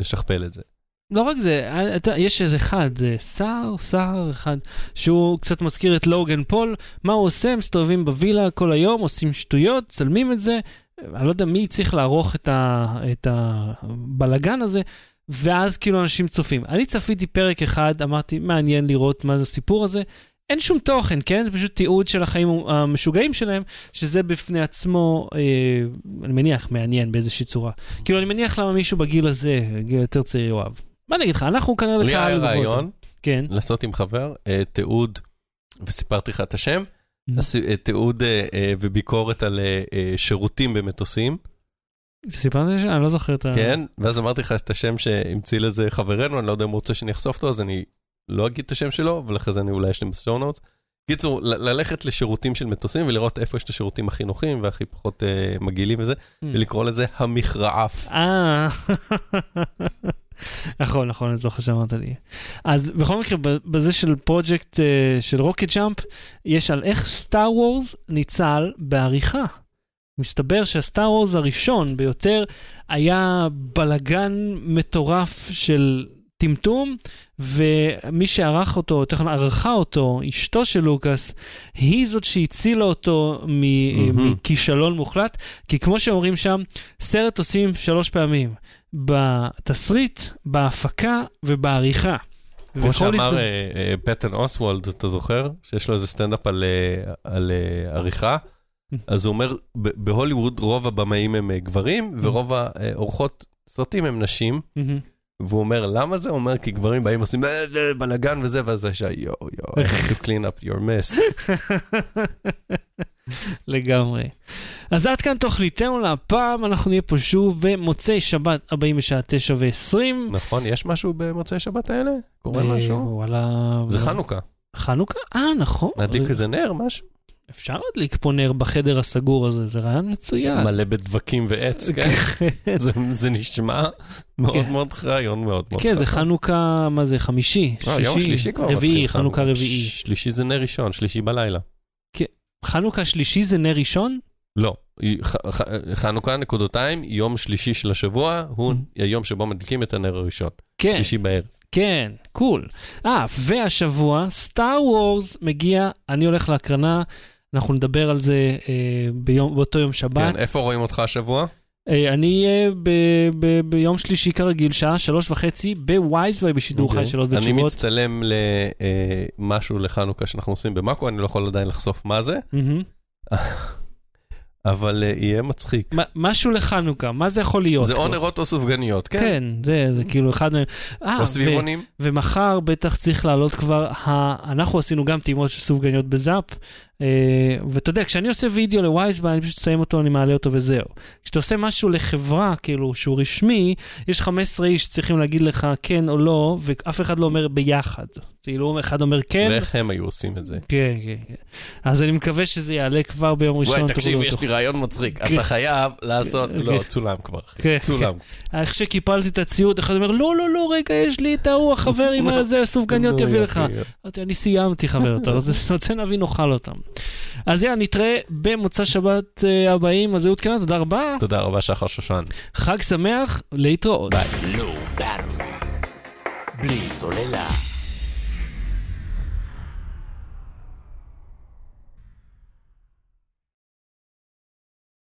נשכפל את זה. לא רק זה, אה, אתה, יש איזה אחד, זה שר, שר אחד, שהוא קצת מזכיר את לוגן פול, מה הוא עושה? מסתובבים בווילה כל היום, עושים שטויות, צלמים את זה, אני לא יודע מי צריך לערוך את, ה, את הבלגן הזה, ואז כאילו אנשים צופים. אני צפיתי פרק אחד, אמרתי, מעניין לראות מה זה הסיפור הזה. אין שום תוכן, כן? זה פשוט תיעוד של החיים המשוגעים שלהם, שזה בפני עצמו, אה, אני מניח, מעניין באיזושהי צורה. כאילו, אני מניח למה מישהו בגיל הזה, גיל יותר צעיר, יאהב. מה אני אגיד לך, אנחנו כנראה לי היה. רעיון כן. לעשות עם חבר אה, תיעוד, וסיפרתי לך את השם, Mhm. עשי- אה, תיעוד אה, אה, וביקורת על אה, אה, שירותים במטוסים, סיפרת לי שאני לא זוכר את ה... כן? ואז אמרתי לך את השם שהמציא לזה חברנו, אני לא יודע אם הוא רוצה שאני אחשוף אותו, אז אני לא אגיד את השם שלו, אבל אחרי זה אני אולי אשלים בסטור נוטס. קיצור, ללכת לשירותים של מטוסים ולראות איפה יש את השירותים הכי נוחים והכי פחות אה, מגעילים וזה, Mm. ולקרוא לזה המכרעף. נכון, נכון, אני זוכר שאמרת לי. אז בכל מקרה, בזה של פרויקט אה, של Rocket Jump, יש על איך Star Wars ניצל בעריכה. מסתבר שה Star Wars הראשון ביותר היה בלגן מטורף של טמטום, ומי שערך אותו, יותר נכון ערכה אותו, אשתו של לוקאס, היא זאת שהצילה אותו מ-. מכישלון מוחלט, כי כמו שאומרים שם, סרט עושים שלוש פעמים, בתסריט, בהפקה ובעריכה. כמו שאמר אה, אה, פטן אוסוולד, אתה זוכר? שיש לו איזה סטנדאפ על, אה, על עריכה. אז הוא אומר, בהוליווד רוב הבמאים הם גברים, ורוב העורכות סרטים הם נשים. מהמם. והוא אומר, למה זה? הוא אומר, כי גברים באים עושים "אה, זה בלאגן וזה, ואז האישה, יואו, יואו, I have to clean up your mess. לגמרי. אז עד כאן תוכניתנו להפעם, אנחנו נהיה פה שוב במוצאי שבת הבאים בשעה תשע ועשרים. נכון, יש משהו במוצאי שבת האלה? קורה אה, משהו? וואלה. זה חנוכה. חנוכה? אה, נכון. נדליק איזה נר, משהו? אפשר להדליק פה נר בחדר הסגור הזה, זה רעיון מצוין. מלא בדבקים ועץ, כן? זה- זה נשמע מאוד כן. מאוד רעיון מאוד מאוד כן, זה. חנוכה, מה זה, חמישי? אה, יום שלישי כבר רביעי, חנוכה רביעי. שלישי זה נר ראשון, שלישי בלילה. חנוכה שלישי זה נר ראשון? לא, ח- ח- חנוכה נקודותיים, יום שלישי של השבוע, הוא היום שבו מדליקים את הנר הראשון. כן, שלישי בערב. כן, קול. אה, והשבוע, סטאר וורס מגיע, אני הולך להקרנה, אנחנו נדבר על זה אה, ביום, באותו יום שבת. כן, איפה רואים אותך השבוע? אה, אני ב- ביום שלישי כרגיל, שעה שלוש וחצי, בווייזביי בשידור חי אוקיי. שאלות אני ותשובות. מצטלם למשהו לחנוכה שאנחנו עושים במאקו, אני לא יכול עדיין לחשוף מה זה. אבל אה, יהיה מצחיק. משהו לחנוכה, מה זה יכול להיות? זה? או נרות או סופגניות, כן? כן, זה, זה כאילו אחד מהם. אה, או סביבונים. ומחר בטח צריך לעלות כבר. אנחנו עשינו גם טעימות של סופגניות בזאפ, אה, ואתה יודע, כשאני עושה וידאו לווייזבן, אני פשוט אסיים אותו, אני מעלה אותו וזהו. כשאתה עושה משהו לחברה, כאילו, שהוא רשמי, יש 15 איש שצריכים להגיד לך כן או לא, ואף אחד לא אומר ביחד. כאילו, אחד אומר כן, ואיך הם היו עושים את זה? כן, כן, כן. אז אני מקווה שזה יעלה כבר ביום ראשון. וואי, תקשיב. יש לי רעיון מצחיק. כן. אתה חייב לעשות... כן. לא, צולם כבר. כן, צולם. איך שקיפלתי את הציוד, אחד אומר, לא, לא, לא, רגע, יש לי את ההוא, החבר עם הזה, הסופגניות נו, יביא. לך. אמרתי, אני סיימתי, חבר, אתה רוצה- אתה רוצה להביא, נאכל אותם. אז יאללה, נתראה במוצא שבת אה, הבאים, אז אהוד קנן, תודה רבה, תודה רבה, שחר שושן. חג שמח, להתראות. ביי. בלי סוללה.